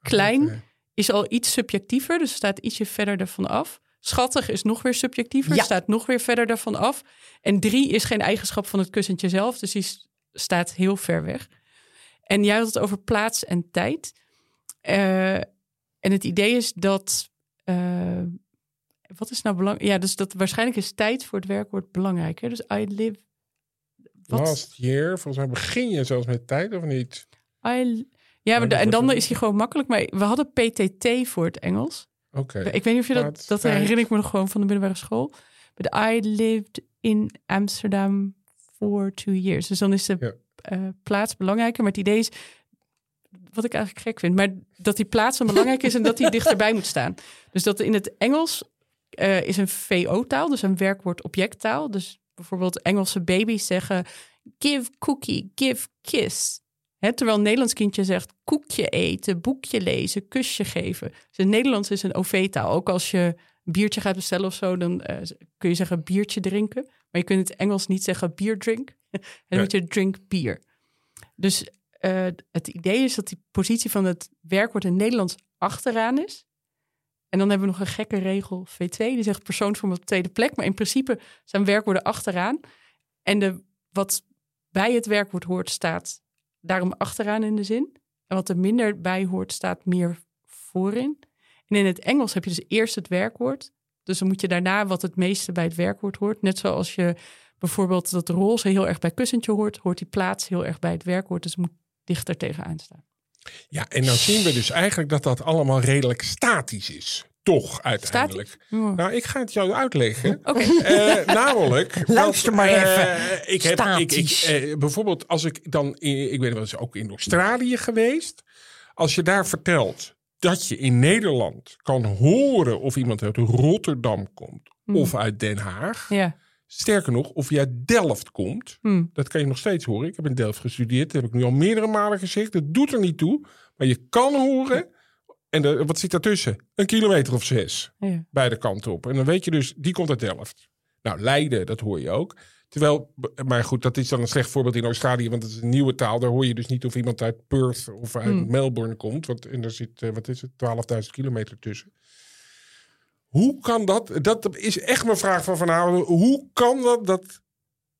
Klein is al iets subjectiever, dus staat ietsje verder ervan af. Schattig is nog weer subjectiever, Ja. staat nog weer verder ervan af. En drie is geen eigenschap van het kussentje zelf, dus die staat heel ver weg. En jij had het over plaats en tijd. Eh, en het idee is dat. eh, wat is nou belangrijk? Ja, dus dat waarschijnlijk is tijd voor het werkwoord belangrijk. Hè? Dus I live. Wat? Last year, volgens mij begin je zelfs met tijd of niet? I, ja, maar de- en dan is hij gewoon makkelijk. Maar we hadden PTT voor het Engels. Oké. Ik weet niet of je dat. Dat herinner ik me nog gewoon van de middelbare school. But I lived in Amsterdam for two years. Dus dan is de Ja. Eh, plaats belangrijker. Maar het idee is. Wat ik eigenlijk gek vind. Maar dat die plaats dan belangrijk is en dat die dichterbij moet staan. Dus dat in het Engels eh, is een VO-taal, dus een werkwoord-objecttaal. Dus bijvoorbeeld Engelse baby's zeggen: give cookie, give kiss. Terwijl een Nederlands kindje zegt koekje eten, boekje lezen, kusje geven. Dus het Nederlands is een OV-taal. Ook als je een biertje gaat bestellen of zo, dan eh, kun je zeggen biertje drinken. Maar je kunt in het Engels niet zeggen beer drink. en dan moet je drink bier. Dus eh, het idee is dat die positie van het werkwoord in het Nederlands achteraan is. En dan hebben we nog een gekke regel V2, die zegt persoonsvorm op tweede plek. Maar in principe zijn werkwoorden achteraan. En de, wat bij het werkwoord hoort, staat daarom achteraan in de zin. En wat er minder bij hoort, staat meer voorin. En in het Engels heb je dus eerst het werkwoord. Dus dan moet je daarna wat het meeste bij het werkwoord hoort. Net zoals je bijvoorbeeld dat roze heel erg bij kussentje hoort, hoort die plaats heel erg bij het werkwoord. Dus het moet dichter tegenaan staan. Ja, en dan zien we dus eigenlijk dat dat allemaal redelijk statisch is. Toch, uiteindelijk. Statisch? Ja. Nou, ik ga het jou uitleggen. Oké. Eh, namelijk. Luister maar eh, even. ik heb, ik, ik, Statisch. eh, bijvoorbeeld, als ik dan. Ik ben wel eens ook in Australië geweest. Als je daar vertelt dat je in Nederland kan horen of iemand uit Rotterdam komt of uit Den Haag. Ja. Sterker nog, of je uit Delft komt. Hm. Dat kan je nog steeds horen. Ik heb in Delft gestudeerd. Dat heb ik nu al meerdere malen gezegd. Dat doet er niet toe. Maar je kan horen. En de, wat zit daartussen? Een kilometer of zes. Ja. Beide kanten op. En dan weet je dus, die komt uit Delft. Nou, Leiden, dat hoor je ook. Terwijl, maar goed, dat is dan een slecht voorbeeld in Australië. Want het is een nieuwe taal. Daar hoor je dus niet of iemand uit Perth of uit Hmm. Melbourne komt. Want en er zit, eh, wat is het, 12.000 kilometer tussen. Hoe kan dat? Dat is echt mijn vraag van vanavond. Hoe kan dat dat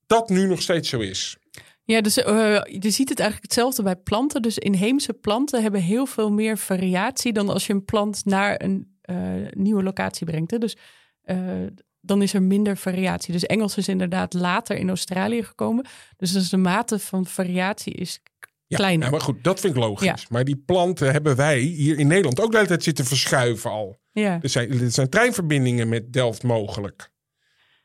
dat nu nog steeds zo is? Ja, dus eh, je ziet het eigenlijk hetzelfde bij planten. Dus inheemse planten hebben heel veel meer variatie dan als je een plant naar een eh, nieuwe locatie brengt. Dus eh, dan is er minder variatie. Dus Engels is inderdaad later in Australië gekomen. Dus, dus de mate van variatie is Ja, kleiner. ja, maar goed, dat vind ik logisch. Ja. Maar die planten hebben wij hier in Nederland ook de hele tijd zitten verschuiven al. Ja. Er zijn, er zijn treinverbindingen met Delft mogelijk.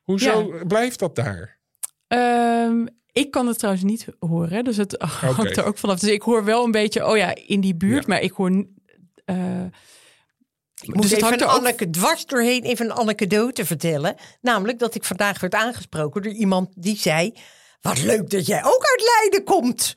Hoezo blijft dat daar? Ehm, ik kan het trouwens niet horen, dus het hangt er ook vanaf. Dus ik hoor wel een beetje, oh ja, in die buurt, Ja. maar ik hoor. eh, Ik moet dus het even hangt een er Anneke dwars doorheen even een anekdote vertellen. Namelijk dat ik vandaag werd aangesproken door iemand die zei... Wat leuk dat jij ook uit Leiden komt.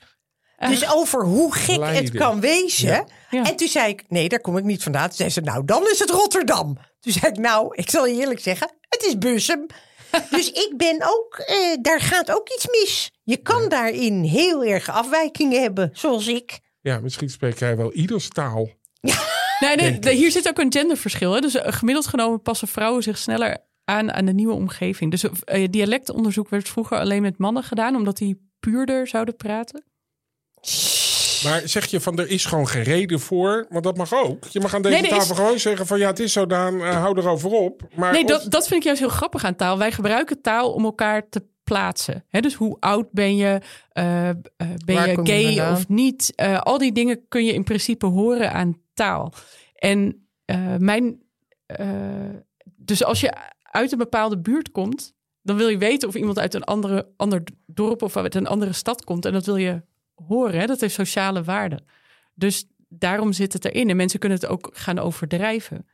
Dus over hoe gek het kan wezen. Ja. Ja. En toen zei ik, nee, daar kom ik niet vandaan. Toen zei ze, nou, dan is het Rotterdam. Toen zei ik, nou, ik zal je eerlijk zeggen, het is Bussum. dus ik ben ook, eh, daar gaat ook iets mis. Je kan daarin heel erg afwijkingen hebben, zoals ik. Ja, misschien spreek jij wel ieders taal. Nee, hier zit ook een genderverschil. Hè? Dus eh, gemiddeld genomen passen vrouwen zich sneller aan aan de nieuwe omgeving. Dus eh, dialectonderzoek werd vroeger alleen met mannen gedaan, omdat die puurder zouden praten. Maar zeg je van er is gewoon geen reden voor, want dat mag ook. Je mag aan deze Nee, is- tafel gewoon zeggen van ja, het is zo Daan, eh, hou erover op. Maar Nee, of- dat, dat vind ik juist heel grappig aan taal. Wij gebruiken taal om elkaar te plaatsen. Hè, dus hoe oud ben je? Eh, eh, ben Waar je gay of niet? Eh, al die dingen kun je in principe horen aan taal. En eh, mijn. eh, dus als je uit een bepaalde buurt komt, dan wil je weten of iemand uit een andere, ander dorp of uit een andere stad komt. En dat wil je horen. Hè? Dat heeft sociale waarde. Dus daarom zit het erin. En mensen kunnen het ook gaan overdrijven.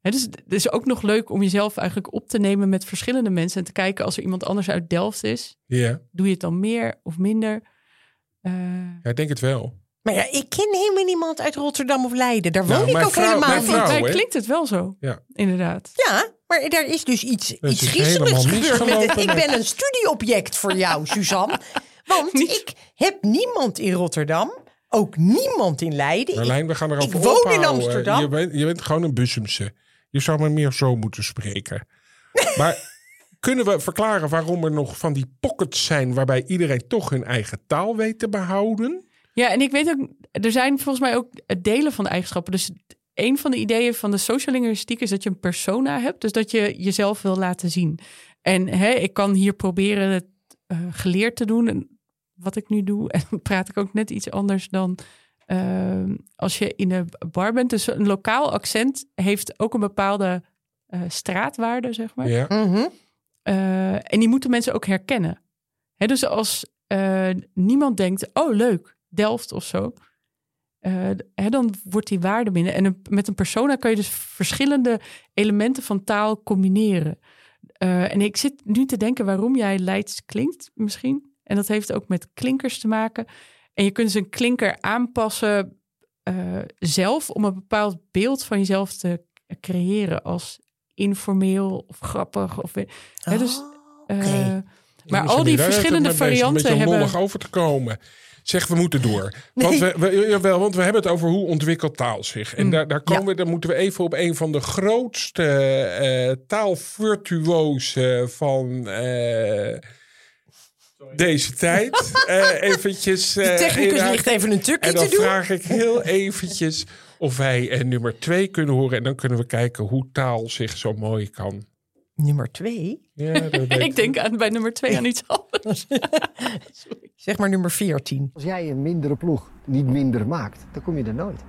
Hè, dus het is ook nog leuk om jezelf eigenlijk op te nemen met verschillende mensen. En te kijken als er iemand anders uit Delft is. Ja, Doe je het dan meer of minder? Eh, ja, ik denk het wel. Maar ja, ik ken helemaal niemand uit Rotterdam of Leiden. Daar woon Nou, ik mijn ook vrouw- helemaal niet. vrouw- maar hè? klinkt het wel zo, Ja. inderdaad. Ja, maar daar is dus iets, Dat iets is griezeligs gebeurd. Met het. misgelopen Ik ben een studieobject voor jou, Suzanne. Want Niet- ik heb niemand in Rotterdam. Ook niemand in Leiden. Marlijn, we gaan erover ik woon in. Amsterdam. Je bent, je bent gewoon een Bussumse. Je zou maar meer zo moeten spreken. maar kunnen we verklaren waarom er nog van die pockets zijn... waarbij iedereen toch hun eigen taal weet te behouden? Ja, en ik weet ook, er zijn volgens mij ook delen van de eigenschappen. Dus een van de ideeën van de sociolinguïstiek is dat je een persona hebt. Dus dat je jezelf wil laten zien. En hè, ik kan hier proberen het eh, geleerd te doen. Wat ik nu doe. En dan praat ik ook net iets anders dan eh, als je in een bar bent. Dus een lokaal accent heeft ook een bepaalde eh, straatwaarde, zeg maar. Ja. Mhm. Eh, en die moeten mensen ook herkennen. Hè, dus als eh, niemand denkt, oh leuk, Delft of zo. eh, hè, dan wordt die waarde binnen. En een- met een persona kan je dus verschillende elementen van taal combineren. Eh, en ik zit nu te denken waarom jij Leids klinkt misschien. En dat heeft ook met klinkers te maken. En je kunt dus een klinker aanpassen eh, zelf om een bepaald beeld van jezelf te creëren als informeel of grappig. Of, hè, dus, Oh, eh, oké. maar al die daar verschillende bezig, varianten beetje hebben... mollig over te komen. Zeg, we moeten door. Want, we, we, jawel, want we hebben het over hoe ontwikkelt taal zich. En Mm, daar, daar, komen we, dan moeten we even op een van de grootste eh taalvirtuozen van eh, deze tijd. eh eventjes, De eh, technicus ligt even een tukje En dan te doen. vraag ik heel eventjes of wij eh, nummer twee kunnen horen. En dan kunnen we kijken hoe taal zich zo mooi kan. Nummer twee. Ja, Ik denk aan, bij nummer twee aan iets anders. Zeg maar nummer 14. Als jij een mindere ploeg niet minder maakt, dan kom je er nooit.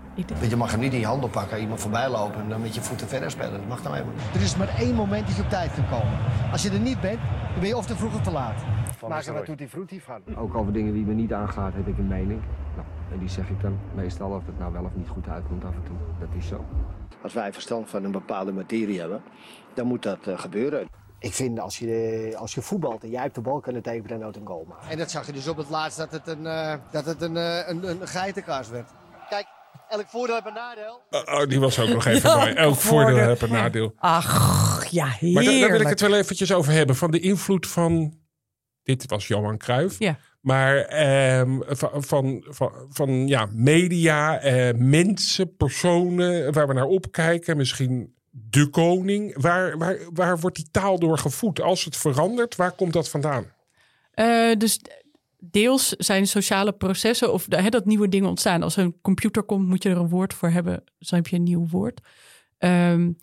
Je mag hem niet in je handen pakken, iemand voorbij lopen en dan met je voeten verder spelen. Dat mag dan helemaal niet. Er is maar één moment dat je op tijd kan komen. Als je er niet bent, dan ben je of te vroeg of te laat. Maak er wat tutti frutti van. Ook over dingen die me niet aangaat heb ik een mening. Nou, en die zeg ik dan meestal of het nou wel of niet goed uitkomt af en toe. Dat is zo. Als wij verstand van een bepaalde materie hebben, dan moet dat eh, gebeuren. Ik vind als je, als je voetbalt en jij hebt de bal kunnen tekenen, dan nooit een goal maken. En dat zag je dus op het laatst dat het een, uh, dat het een, uh, een, een geitenkaas werd. Kijk, elk voordeel heeft een nadeel. Oh, oh, die was ook nog even Ja, mooi. Elk voordeel voordeel. heeft een nadeel. Ach, ja, heerlijk. Maar daar, daar wil ik het wel eventjes over hebben. Van de invloed van... Dit was Johan Cruijff. Ja. Maar ehm, van, van, van, van ja, media, eh, mensen, personen waar we naar opkijken. Misschien de koning. Waar, waar, waar wordt die taal door gevoed? Als het verandert, waar komt dat vandaan? Uh, dus deels zijn sociale processen of hè, dat nieuwe dingen ontstaan. Als een computer komt, moet je er een woord voor hebben. Dan heb je een nieuw woord. Um,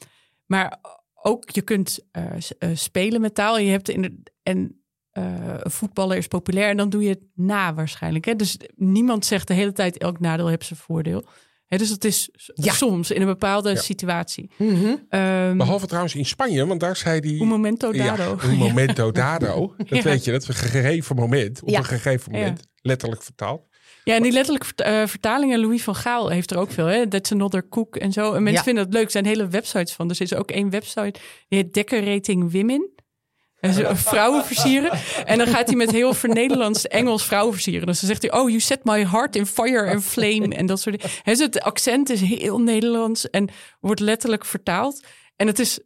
maar ook je kunt uh, spelen met taal. Je hebt in de, en een voetballer is populair en dan doe je het na waarschijnlijk. Hè? Dus niemand zegt de hele tijd elk nadeel heeft zijn voordeel. Hè, dus dat is ja. soms in een bepaalde ja. situatie. Mm -hmm. um, Behalve trouwens in Spanje, want daar zei die... Un momento dado. Ja, un momento dado. Dat weet je, dat een gegeven moment. Op een gegeven moment, letterlijk vertaald. Ja, en die letterlijke uh, vertalingen, Louis van Gaal heeft er ook veel. Hè? That's another cook en zo. En mensen vinden het leuk. Er zijn hele websites van. Dus er is ook één website, die heet Decorating Women. En vrouwen versieren. En dan gaat hij met heel vernederlands Engels vrouwen versieren. Dus dan zegt hij, oh, you set my heart in fire and flame. En dat soort dingen. Dus het accent is heel Nederlands en wordt letterlijk vertaald. En het is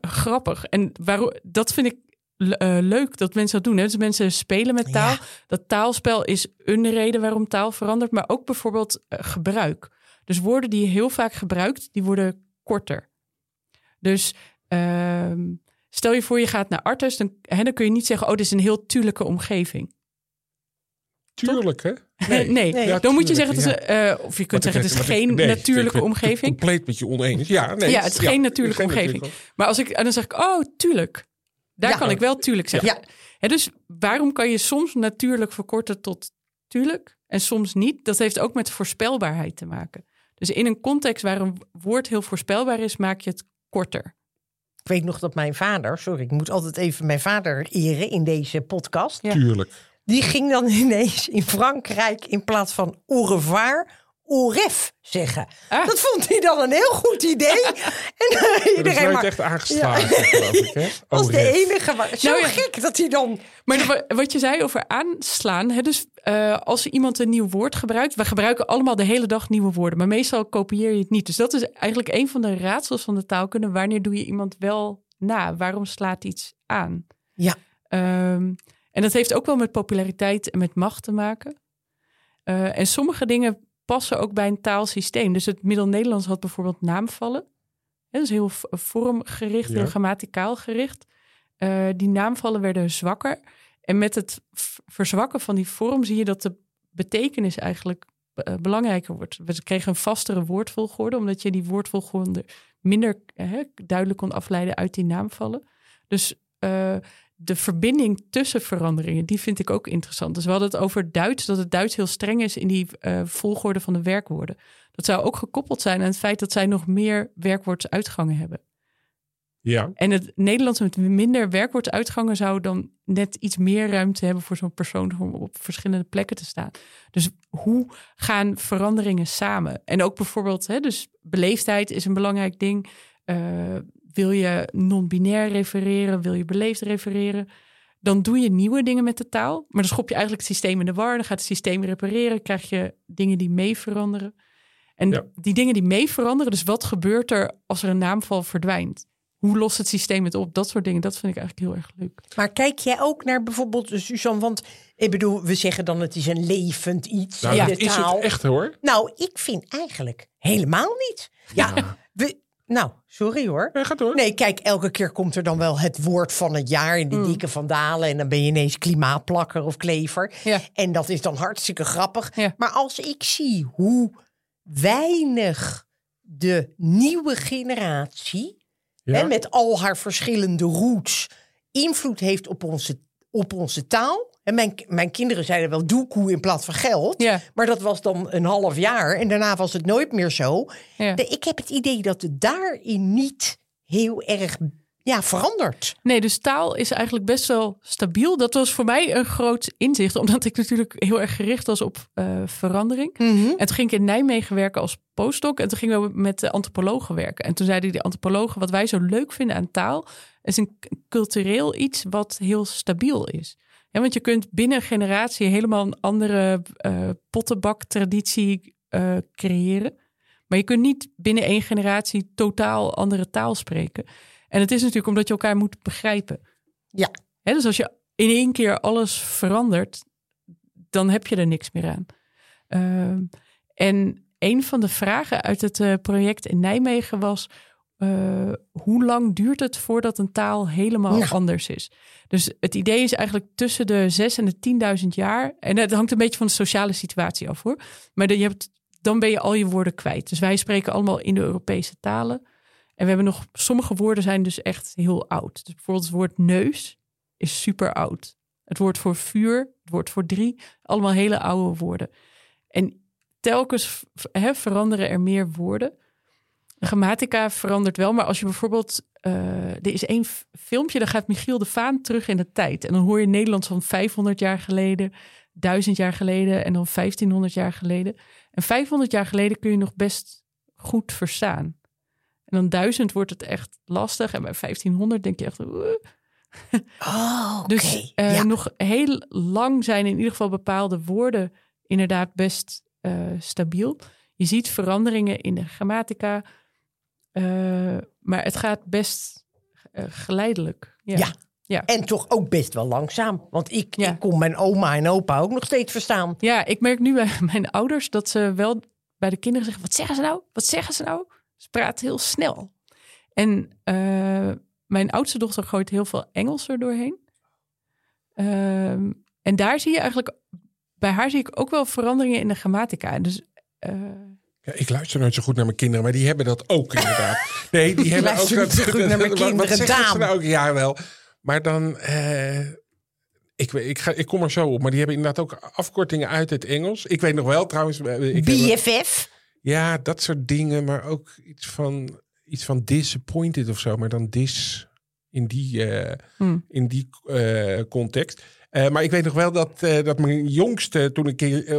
grappig. En waarom, dat vind ik uh, leuk dat mensen dat doen. Hè? Dus mensen spelen met taal. Ja. Dat taalspel is een reden waarom taal verandert. Maar ook bijvoorbeeld uh, gebruik. Dus woorden die je heel vaak gebruikt, die worden korter. Dus... Uh, Stel je voor, je gaat naar Artes, dan, hè, dan kun je niet zeggen: Oh, dit is een heel tuurlijke omgeving. Tuurlijk, hè? Nee, Ja, dan moet je zeggen dat ze, eh, of je kunt zeggen het is ik- geen nee, natuurlijke ik ben omgeving. Compleet met je oneens. Ja, nee, ja, het is geen natuurlijke geen omgeving. Maar als ik, en dan zeg ik, oh, tuurlijk. Daar Ja. kan ik wel tuurlijk zeggen. Ja. Hè, dus waarom kan je soms natuurlijk verkorten tot tuurlijk en soms niet? Dat heeft ook met voorspelbaarheid te maken. Dus in een context waar een woord heel voorspelbaar is, maak je het korter. Ik weet nog dat mijn vader, sorry, ik moet altijd even mijn vader eren in deze podcast. Ja. Tuurlijk. Die ging dan ineens in Frankrijk in plaats van au revoir, au ref zeggen. Ah. Dat vond hij dan een heel goed idee. en uh, Dat is iedereen nooit maar, echt aangeslagen, geloof ik. Hè? was de enige. Maar, zo Nou ja. gek dat hij dan... Maar wat je zei over aanslaan. Hè, dus eh, als iemand een nieuw woord gebruikt. We gebruiken allemaal de hele dag nieuwe woorden. Maar meestal kopieer je het niet. Dus dat is eigenlijk een van de raadsels van de taalkunde. Wanneer doe je iemand wel na? Waarom slaat iets aan? Ja. Ehm, en dat heeft ook wel met populariteit en met macht te maken. Eh, en sommige dingen passen ook bij een taalsysteem. Dus het Middel-Nederlands had bijvoorbeeld naamvallen. Dat is heel vormgericht, Ja. heel grammaticaal gericht. Eh, die naamvallen werden zwakker. En met het verzwakken van die vorm zie je dat de betekenis eigenlijk eh, belangrijker wordt. We kregen een vastere woordvolgorde, omdat je die woordvolgorde minder duidelijk kon afleiden uit die naamvallen. Dus eh, de verbinding tussen veranderingen, die vind ik ook interessant. Dus we hadden het over Duits, dat het Duits heel streng is in die eh, volgorde van de werkwoorden. Dat zou ook gekoppeld zijn aan het feit dat zij nog meer werkwoordsuitgangen hebben. Ja, En het Nederlands met minder werkwoordsuitgangen zou dan net iets meer ruimte hebben voor zo'n persoon om op verschillende plekken te staan. Dus hoe gaan veranderingen samen? En ook bijvoorbeeld, hè, dus beleefdheid is een belangrijk ding. Eh, wil je non-binair refereren? Wil je beleefd refereren? Dan doe je nieuwe dingen met de taal. Maar dan schop je eigenlijk het systeem in de war. Dan gaat het systeem repareren. Krijg je dingen die mee veranderen. En Ja. die dingen die mee veranderen. Dus wat gebeurt er als er een naamval verdwijnt? Hoe lost het systeem het op? Dat soort dingen. Dat vind ik eigenlijk heel erg leuk. Maar kijk jij ook naar bijvoorbeeld, Suzanne, want ik bedoel, we zeggen dan het is een levend iets nou, in dat de is taal. het echt hoor. Nou, ik vind eigenlijk helemaal niet. Ja, we, nou, sorry hoor. Ja, gaat door. Nee, kijk, elke keer komt er dan wel het woord van het jaar in die dikke vandalen. En dan ben je ineens klimaatplakker of klever. Ja. En dat is dan hartstikke grappig. Ja. Maar als ik zie hoe weinig de nieuwe generatie, Ja. hè, met al haar verschillende roots, invloed heeft op onze, op onze taal. En mijn, mijn kinderen zeiden wel doekoe in plaats van geld. Ja. Maar dat was dan een half jaar. En daarna was het nooit meer zo. Ja. De- ik heb het idee dat het daarin niet heel erg ja, verandert. Nee, dus taal is eigenlijk best wel stabiel. Dat was voor mij een groot inzicht, omdat ik natuurlijk heel erg gericht was op eh, verandering. En toen ging ik in Nijmegen werken als postdoc en toen gingen we met de antropologen werken. En toen zeiden die antropologen, wat wij zo leuk vinden aan taal, is een cultureel iets wat heel stabiel is. Ja, want je kunt binnen een generatie helemaal een andere eh pottenbaktraditie eh, creëren. Maar je kunt niet binnen één generatie totaal andere taal spreken. En het is natuurlijk omdat je elkaar moet begrijpen. Ja. Dus als je in één keer alles verandert, dan heb je er niks meer aan. Ehm, en een van de vragen uit het eh, project in Nijmegen was: eh, hoe lang duurt het voordat een taal helemaal Nou. anders is? Dus het idee is eigenlijk tussen de 6 en de 10.000 jaar. En het hangt een beetje van de sociale situatie af hoor. Maar de- je hebt, dan ben je al je woorden kwijt. Dus wij spreken allemaal in de Europese talen. En we hebben nog, sommige woorden zijn dus echt heel oud. Dus bijvoorbeeld het woord neus is super oud. Het woord voor vuur, het woord voor drie, allemaal hele oude woorden. En telkens veranderen er meer woorden. De grammatica verandert wel, maar als je bijvoorbeeld... eh, er is één filmpje, dan gaat Michiel de Vaan terug in de tijd. En dan hoor je Nederlands van 500 jaar geleden, 1000 jaar geleden en dan 1500 jaar geleden. En 500 jaar geleden kun je nog best goed verstaan. En dan 1000 wordt het echt lastig. En bij 1500 denk je echt... Oh. Dus eh, ja. nog heel lang zijn in ieder geval bepaalde woorden inderdaad best eh, stabiel. Je ziet veranderingen in de grammatica, eh, maar het gaat best eh, geleidelijk. Ja. Ja. Ja. En toch ook best wel langzaam. Want ik, Ja. ik kon mijn oma en opa ook nog steeds verstaan. Ja, ik merk nu bij mijn ouders dat ze wel bij de kinderen zeggen: wat zeggen ze nou? Wat zeggen ze nou? Ze praten heel snel. En eh, mijn oudste dochter gooit heel veel Engels er doorheen. Ehm, en daar zie je eigenlijk bij haar zie ik ook wel veranderingen in de grammatica. Dus Ja, ik luister nooit zo goed naar mijn kinderen, maar die hebben dat ook inderdaad. Nee, die hebben ook dat. zo goed naar mijn wat- wat kinderen, zeggen ze nou ook? Ja, wel. Maar dan. eh, ik, ik, ga, ik kom er zo op, maar die hebben inderdaad ook afkortingen uit het Engels. Ik weet nog wel trouwens. eh, Ik BFF. ja, dat soort dingen, maar ook iets van, iets van disappointed of zo, maar dan dis in die, eh, Hmm. in die eh, context. Eh, maar ik weet nog wel dat, eh, dat mijn jongste toen een keer, eh,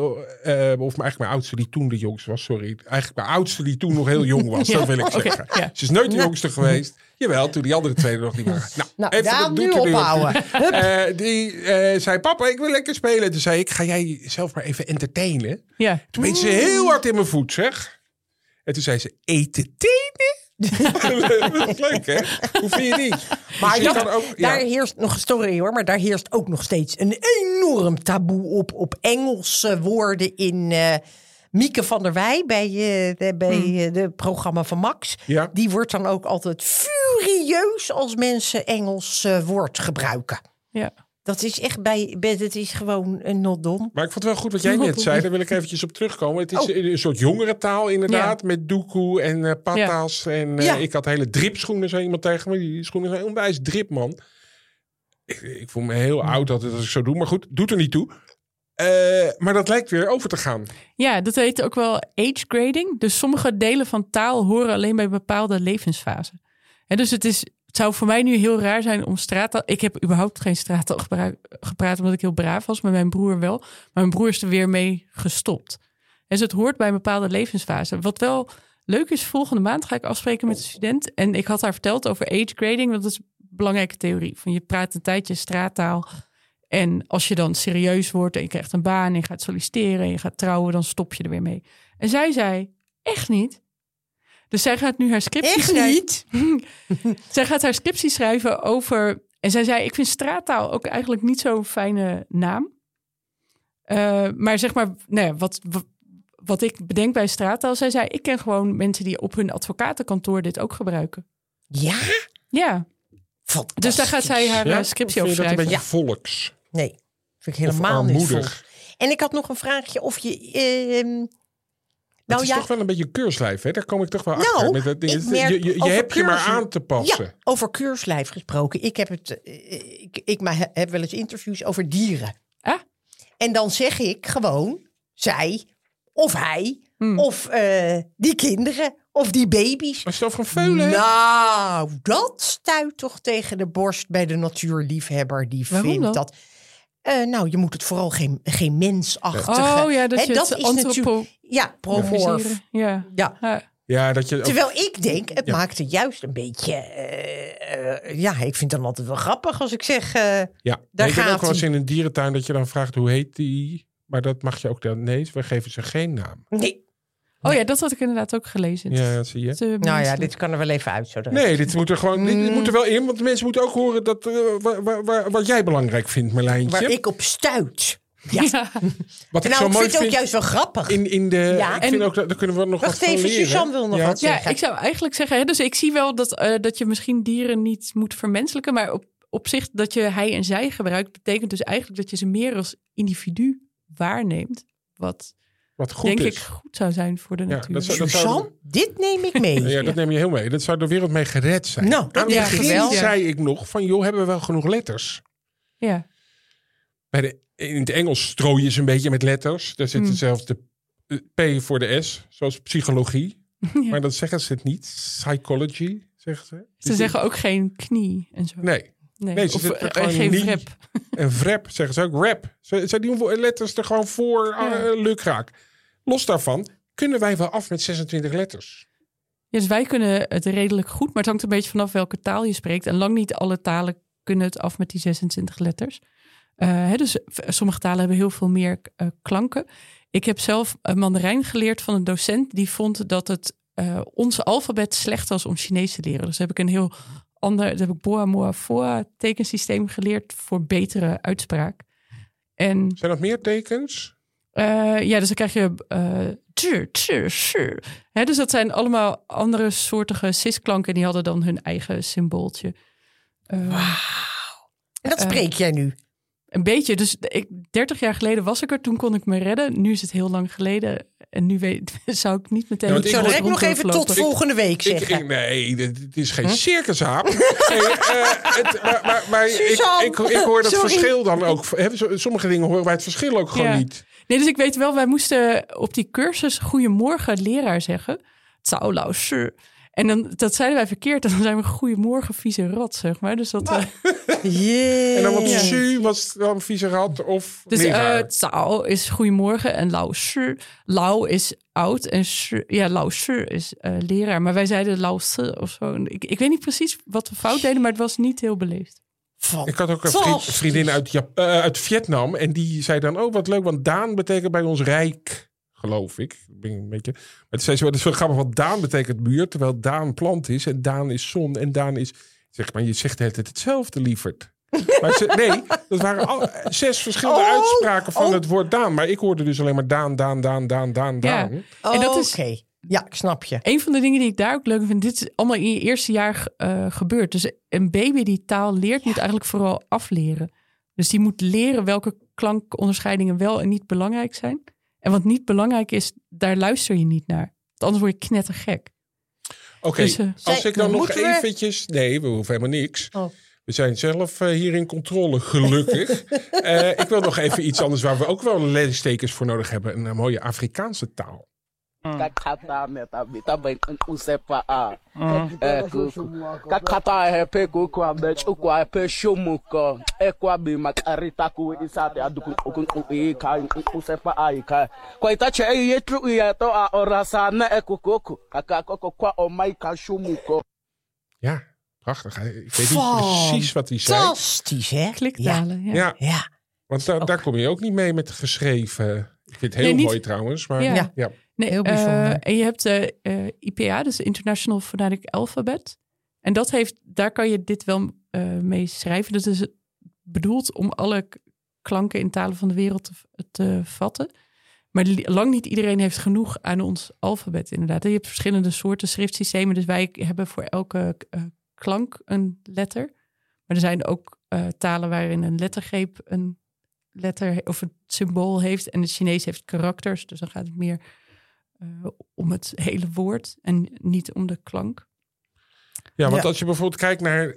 eh, of eigenlijk mijn oudste die toen de jongste was, sorry. Eigenlijk mijn oudste die toen nog heel jong was, Ja, dat wil ik zeggen. ja. Ze is nooit de jongste geweest. Jawel, toen die andere twee er nog niet waren. Nou, Nou, even daar nu ophouden. Eh, die zei, papa, ik wil lekker spelen. Toen zei ik, ga jij zelf maar even entertainen. ja. Toen ze heel hard in mijn voet, zeg. En toen zei ze, eten tenen? dat is leuk, hè? Hoe vind je die? Maar Dus je ja, kan ook, ja. daar heerst nog, sorry hoor, maar daar heerst ook nog steeds een enorm taboe op, op Engelse woorden in eh, Mieke van der Wij bij, eh, de, bij eh, de programma van Max. Ja. Die wordt dan ook altijd furieus als mensen Engels woord gebruiken. ja. Dat is echt bij, het is gewoon een not done. Maar ik vond het wel goed wat jij net zei. Daar wil ik eventjes op terugkomen. Het is Oh. een soort jongerentaal inderdaad. Met doekoe en eh patas. En eh, Ja. ik had hele dripschoenen, zei iemand tegen me. Die schoenen zijn onwijs drip, man. Ik, ik voel me heel oud altijd als ik zo doe. Maar goed, doet er niet toe. Eh, maar dat lijkt weer over te gaan. Ja, dat heet ook wel age grading. Dus sommige delen van taal horen alleen bij bepaalde levensfasen. En dus het, is, het zou voor mij nu heel raar zijn om straattaal... Ik heb überhaupt geen straattaal gepraat omdat ik heel braaf was. Maar mijn broer wel. Maar mijn broer is er weer mee gestopt. Dus het hoort bij een bepaalde levensfase. Wat wel leuk is, volgende maand ga ik afspreken met een student. En ik had haar verteld over age grading. Dat is een belangrijke theorie. Van je praat een tijdje straattaal... En als je dan serieus wordt en je krijgt een baan en je gaat solliciteren en je gaat trouwen, dan stop je er weer mee. En zij zei, echt niet. Dus zij gaat nu haar scriptie Echt schrijven. niet? zij gaat haar scriptie schrijven over. En zij zei: Ik vind straattaal ook eigenlijk niet zo'n fijne naam. Eh, maar zeg maar, nou ja, wat, wat, wat ik bedenk bij straattaal. Zij zei: Ik ken gewoon mensen die op hun advocatenkantoor dit ook gebruiken. Ja? Ja, dus daar gaat zij haar Ja? eh, scriptie over dat een schrijven. beetje volks? Nee, vind ik helemaal niet vol. armoedig? En ik had nog een vraagje of je... ehm, het nou is ja, toch wel een beetje keurslijf, hè? Daar kom ik toch wel Nou, achter. Met dat ding. je je, je hebt je maar aan te passen. Ja, over keurslijf gesproken. Ik heb, het, eh, ik, ik heb wel eens interviews over dieren. En dan zeg ik gewoon, zij of hij Hmm. of eh, die kinderen of die baby's. Als je een veulen. Nou, dat stuit toch tegen de borst bij de natuurliefhebber. Die Waarom vindt dat... Eh, nou, je moet het vooral geen, geen mensachtige... Oh ja, dat Hè, je dat het is natuurlijk... Ja, promorf. Ja. Ja. Ja. Ja, dat je Terwijl ik denk, het Ja. maakt het juist een beetje... eh, eh, ja, ik vind het dan altijd wel grappig als ik zeg... eh, Ja, Daar ik gaat ook wel eens in een dierentuin dat je dan vraagt hoe heet die. Maar dat mag je ook dan. Nee, we geven ze geen naam. nee, Oh ja, dat had ik inderdaad ook gelezen. Ja, dat zie je. Nou ja, dit kan er wel even uit. Zo Nee, dit moet er gewoon dit, dit Mm. moet er wel in. Want de mensen moeten ook horen dat, eh, waar, waar, waar- wat jij belangrijk vindt, Merlijntje. Waar ik op stuit. Ja. Ja. wat ik nou, zo ik mooi vind het ook juist wel grappig. in, in de. Ja, ik en- vind ook dat daar kunnen we nog Wacht wat even, leren. Suzanne wil nog Ja. wat Ja, zeggen. ik zou eigenlijk zeggen, hè, dus ik zie wel dat, eh, dat je misschien dieren niet moet vermenselijken, maar op, op zich dat je hij en zij gebruikt, betekent dus eigenlijk dat je ze meer als individu waarneemt. Wat Wat goed denk is. ik goed zou zijn voor de Ja, natuur. dat zou- dat zou- Suzanne, dit neem ik mee. Ja, dat neem je heel mee. Dat zou de wereld mee gered zijn. Nou, dat Aan het begin zei ik nog van, joh, hebben we wel genoeg letters? Ja. Bij de, in het Engels strooien ze een beetje met letters. Daar zit Hmm. zelfs de P voor de S, zoals psychologie. Ja. Maar dat zeggen ze het niet. Psychology, zeggen ze. Ze zeggen ook geen knie en zo. Nee, Nee, Nee, ze of zitten eh, gewoon geen niet- vrep. en zeggen ze ook rap. Ze, ze doen letters er gewoon voor Ja. uh, lukraak. Los daarvan kunnen wij wel af met 26 letters. Ja, dus wij kunnen het redelijk goed, maar het hangt een beetje vanaf welke taal je spreekt. En lang niet alle talen kunnen het af met die 26 letters. Eh, hè, dus sommige talen hebben heel veel meer eh, klanken. Ik heb zelf een Mandarijn geleerd van een docent die vond dat het eh, ons alfabet slecht was om Chinees te leren. Dus heb ik een heel ander, dat heb ik Boa Moa Foa tekensysteem geleerd voor betere uitspraak. En Zijn dat meer tekens? Eh, ja, dus dan krijg je eh. Hè, dus dat zijn allemaal andere soortige cis-klanken. Die hadden dan hun eigen symbooltje. Eh, En dat Eh, spreek jij nu. Een beetje. Dus ik, 30 jaar geleden was ik er. Toen kon ik me redden. Nu is het heel lang geleden. En nu weet, zou ik niet meteen... Ja, Ik zou direct nog even tot volgende week zeggen. ik- nee, dit- het is geen circushaap. Nee, eh, het- maar maar, maar ik, Suzanne, ik, ik hoor dat sorry. verschil dan ook. Hè, sommige dingen horen wij het verschil ook gewoon Ja. niet. Nee, dus ik weet wel, wij moesten op die cursus goedemorgen leraar zeggen. Zou shi. En dan, dat zeiden wij verkeerd. En dan zijn we goedemorgen vieze rat, zeg maar. Dus dat... eh, Jee. En dan wat Ja. su was dan vieze rat of Dus Tsao is goedemorgen en Lao Shi. Lao is oud en shi, ja, Lao Shi is eh, leraar. Maar wij zeiden Lao Se of zo. Ik, ik weet niet precies wat we fout deden, maar het was niet heel beleefd. Ik had ook een vriend- vriendin uit, Jap- eh, uit Vietnam. En die zei dan, oh wat leuk, want Daan betekent bij ons rijk, geloof ik. Ik ben een beetje, maar toen zei ze, dat is wel grappig, want Daan betekent muur, terwijl Daan plant is. En Daan is zon en Daan is... Zeg maar, je zegt de hele tijd hetzelfde, lieverd. Maar ze, nee, dat waren al, zes verschillende Oh, uitspraken van oh. het woord Daan. Maar ik hoorde dus alleen maar Daan, Daan, Daan, Daan, Daan, Ja. Daan. En dat is- Oké. Ja, ik snap je. Een van de dingen die ik daar ook leuk vind, dit is allemaal in je eerste jaar eh, gebeurd. Dus een baby die taal leert, moet eigenlijk vooral afleren. Dus die moet leren welke klankonderscheidingen wel en niet belangrijk zijn. En wat niet belangrijk is, daar luister je niet naar. Want anders word je knettergek. Oké, Dus, eh, als ik dan nog moeten we- eventjes... Nee, we hoeven helemaal niks. Oh. We zijn zelf eh, hier in controle, gelukkig. Eh, ik wil nog even iets anders waar we ook wel leestekens voor nodig hebben. Een, mooie Afrikaanse taal. Kakata meta bita bai kan usepa a eh kuku kakata he pe kuku a be chuku a pe shumuko e kwa bi makarita ku isate aduku okun e ka usepa a ka kwa itache e yetru ya to a orasa na e kuku kaka koko kwa o mai ka shumuko Ja, prachtig. Ik weet niet precies wat hij zei. Fantastisch, hè? Kliktalen, ja. Ja, ja. want da- daar kom je ook niet mee met geschreven. Ik vind het heel Nee, mooi trouwens. Maar Ja. ja. Nee, Heel bijzonder. eh, en je hebt de eh, IPA, dus International Phonetic Alphabet. En dat heeft, daar kan je dit wel eh, mee schrijven. Dat is bedoeld om alle klanken in talen van de wereld te, te vatten. Maar lang niet iedereen heeft genoeg aan ons alfabet, inderdaad. Je hebt verschillende soorten schriftsystemen. Dus wij hebben voor elke eh, klank een letter. Maar er zijn ook eh, talen waarin een lettergreep een letter of een symbool heeft. En het Chinees heeft karakters. Dus dan gaat het meer eh, om het hele woord en niet om de klank. Ja, want Ja. als je bijvoorbeeld kijkt naar.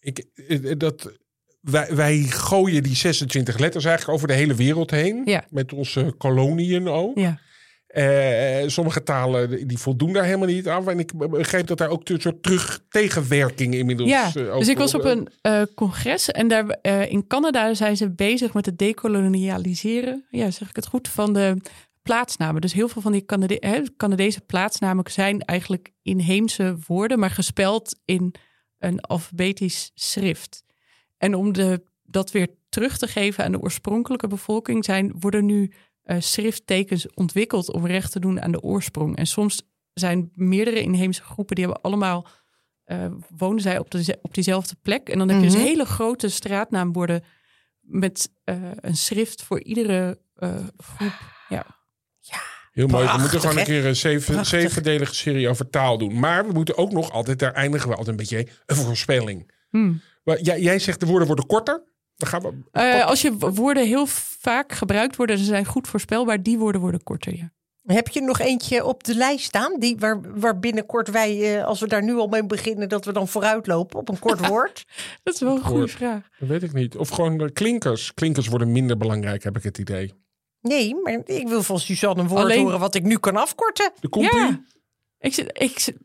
Ik, eh, dat, wij, wij gooien die 26 letters eigenlijk over de hele wereld heen. Ja. Met onze koloniën ook. Ja. Eh, sommige talen die voldoen daar helemaal niet aan. En ik begreep dat daar ook een soort terug tegenwerking inmiddels. Ja, eh, dus ik was op een eh, congres en daar eh, in Canada zijn ze bezig met het dekolonialiseren. Ja, zeg ik het goed? Van de plaatsnamen. Dus heel veel van die Canade Canadese plaatsnamen zijn eigenlijk inheemse woorden, maar gespeld in een alfabetisch schrift. En om de, dat weer terug te geven aan de oorspronkelijke bevolking, zijn, worden nu eh, schrifttekens ontwikkeld om recht te doen aan de oorsprong. En soms zijn meerdere inheemse groepen die hebben allemaal eh, wonen zij op, de, op diezelfde plek. En dan heb je dus Mhm. hele grote straatnaamborden met eh, een schrift voor iedere groep. Ja. Heel mooi. We moeten gewoon een hè? keer een zevendelige serie over taal doen. Maar we moeten ook nog altijd, daar eindigen we altijd een beetje een voorspelling. Hmm. Maar jij, jij zegt de woorden worden korter. Dan gaan we. Eh, als je woorden heel vaak gebruikt worden, ze zijn goed voorspelbaar, die woorden worden korter. Ja. Heb je nog eentje op de lijst staan? Die, waar, waar binnenkort wij, eh, als we daar nu al mee beginnen, dat we dan vooruitlopen op een kort woord? Dat is wel een goede vraag. Dat weet ik niet. Of gewoon de klinkers. Klinkers worden minder belangrijk, heb ik het idee. Nee, maar ik wil van Suzanne een woord Alleen- horen wat ik nu kan afkorten. De compie. Ja. Ik, zit, ik, zit-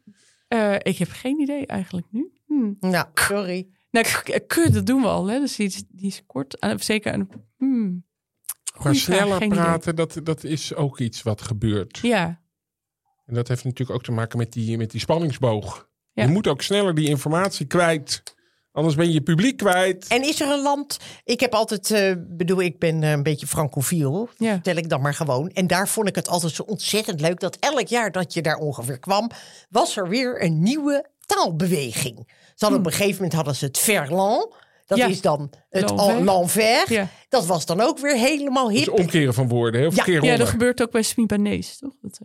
eh, ik heb geen idee eigenlijk nu. Hmm. Nou, sorry. Nou, k- k- dat doen we al, hè? Dus die is, die is kort. Aan- Zeker aan. Hmm. Maar sneller idee. praten, dat, dat is ook iets wat gebeurt. Ja, En dat heeft natuurlijk ook te maken met die, met die spanningsboog. Ja. Je moet ook sneller die informatie kwijt. Anders ben je je publiek kwijt. En is er een land... Ik heb altijd, eh, bedoel, ik ben eh, een beetje francofiel, Ja. vertel ik dan maar gewoon. En daar vond ik het altijd zo ontzettend leuk dat elk jaar dat je daar ongeveer kwam, was er weer een nieuwe taalbeweging. Ze hadden op een gegeven moment hadden ze het verlan. Dat. Ja. is dan het L'envers. Ja. Dat was dan ook weer helemaal Dus hip. omkeren van woorden. Heel Ja. ja dat gebeurt ook bij Smibanees, toch? Dat,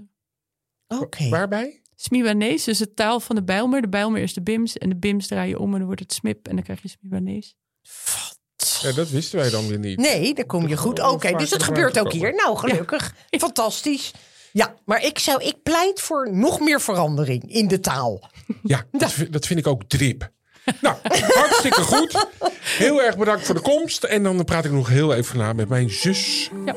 eh, Oké. Waarbij? Smibanees, dus de taal van de Bijlmer. De Bijlmer is de Bims en de Bims draai je om en dan wordt het Smip en dan krijg je Smibanees. Ja, Ja, dat wisten wij dan weer niet. Nee, dan kom je goed. Oké, dus dat gebeurt ook hier. Nou, gelukkig. Fantastisch. Ja, maar ik, zou, ik pleit voor nog meer verandering in de taal. Ja, dat, vind- dat vind ik ook drip. Nou, hartstikke goed. Heel erg bedankt voor de komst. En dan praat ik nog heel even na met mijn zus. Ja.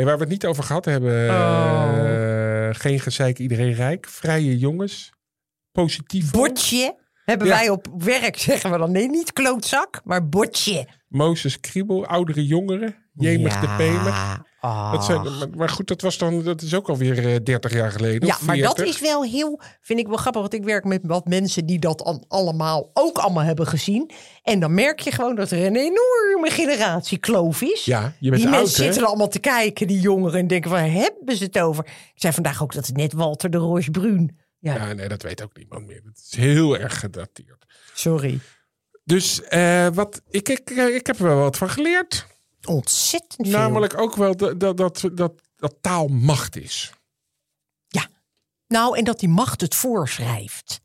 Hey, waar we het niet over gehad hebben. eh, geen gezeik, iedereen rijk. Vrije jongens. Positief. Botje hebben Ja. wij op werk, zeggen we dan. Nee, niet klootzak, maar botje. Mozes Kriebel, oudere jongeren. Jemig de Pemer. Ah. Dat zijn, maar, goed, dat, was dan, dat is ook alweer eh, 30 jaar geleden. Ja, maar dat 40. is wel heel, vind ik wel grappig. Want ik werk met wat mensen die dat an- allemaal ook allemaal hebben gezien. En dan merk je gewoon dat er een enorme generatiekloof is. Ja, je bent die oud, mensen hè? zitten er allemaal te kijken, die jongeren, en denken: waar hebben ze het over? Ik zei vandaag ook dat het net Walter de Roche Bruun. Ja, Ja, nee, dat weet ook niemand meer. Het is heel erg gedateerd. sorry. Dus eh, wat, ik, ik, ik heb er wel wat van geleerd. Ontzettend veel. Namelijk ook wel dat, dat, dat, dat, dat taal macht is. Ja. Nou, en dat die macht het voorschrijft.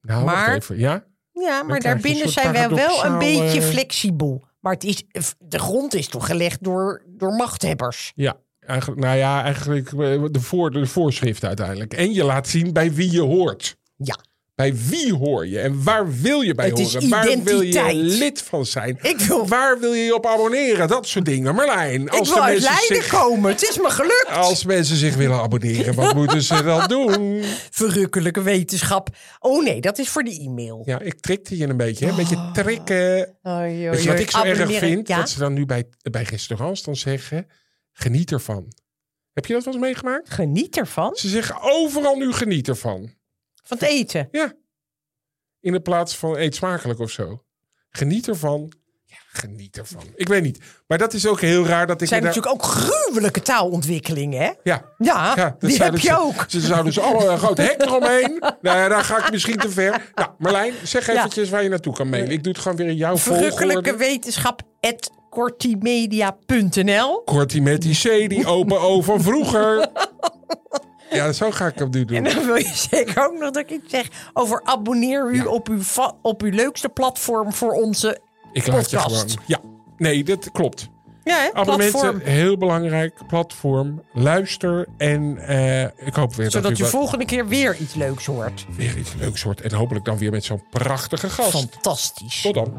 Nou, Maar- wacht even. Ja? Ja, maar daarbinnen zijn wij wel een beetje flexibel. Maar het is, de grond is toch gelegd door, door machthebbers. Ja. Eigenlijk, nou ja, eigenlijk eh, de, voor, de voorschrift uiteindelijk. En je laat zien bij wie je hoort. Ja. Bij wie hoor je en waar wil je bij Het horen? Waar wil je lid van zijn? Ik wil- Waar wil je je op abonneren? Dat soort dingen. Marlijn, Ik als, wil de uit Leiden zich, komen. Het is me gelukt. als mensen zich willen abonneren, wat moeten ze dan doen? Verrukkelijke wetenschap. Oh nee, dat is voor de e-mail. Ja, ik trikte je een beetje. hè? Een beetje trikken. Weet je wat ik zo erg vind? Ja? Dat ze dan nu bij, bij restaurants dan zeggen, geniet ervan. Heb je dat wel eens meegemaakt? Geniet ervan. Ze zeggen overal nu geniet ervan. Van het eten. Ja. In de plaats van eet smakelijk of zo. Geniet ervan. Ja, geniet ervan. Ik weet niet. Maar dat is ook heel raar dat ik... Er zijn daar- natuurlijk ook gruwelijke taalontwikkelingen, hè? Ja. Ja, dat die heb je ze- ook. Ze zouden dus allemaal een groot hek eromheen. Nou ja, daar ga ik misschien te ver. Nou, Marlijn, zeg Ja. eventjes waar je naartoe kan mailen. Ik doe het gewoon weer in jouw Verrukkelijke wetenschap at met die open O van vroeger. Ja, zo ga ik hem nu doen. En dan wil je zeker ook nog dat ik iets zeg over abonneer u op, uw op uw leukste platform voor onze Ik laat je podcast. gewoon. Ja, nee, dat klopt. ja, hè, Abonnementen, platform. heel belangrijk. Platform, luister. En eh, ik hoop weer Zodat dat je u wel- volgende keer weer iets leuks hoort. weer iets leuks hoort. En hopelijk dan weer met zo'n prachtige gast. Fantastisch. Tot dan.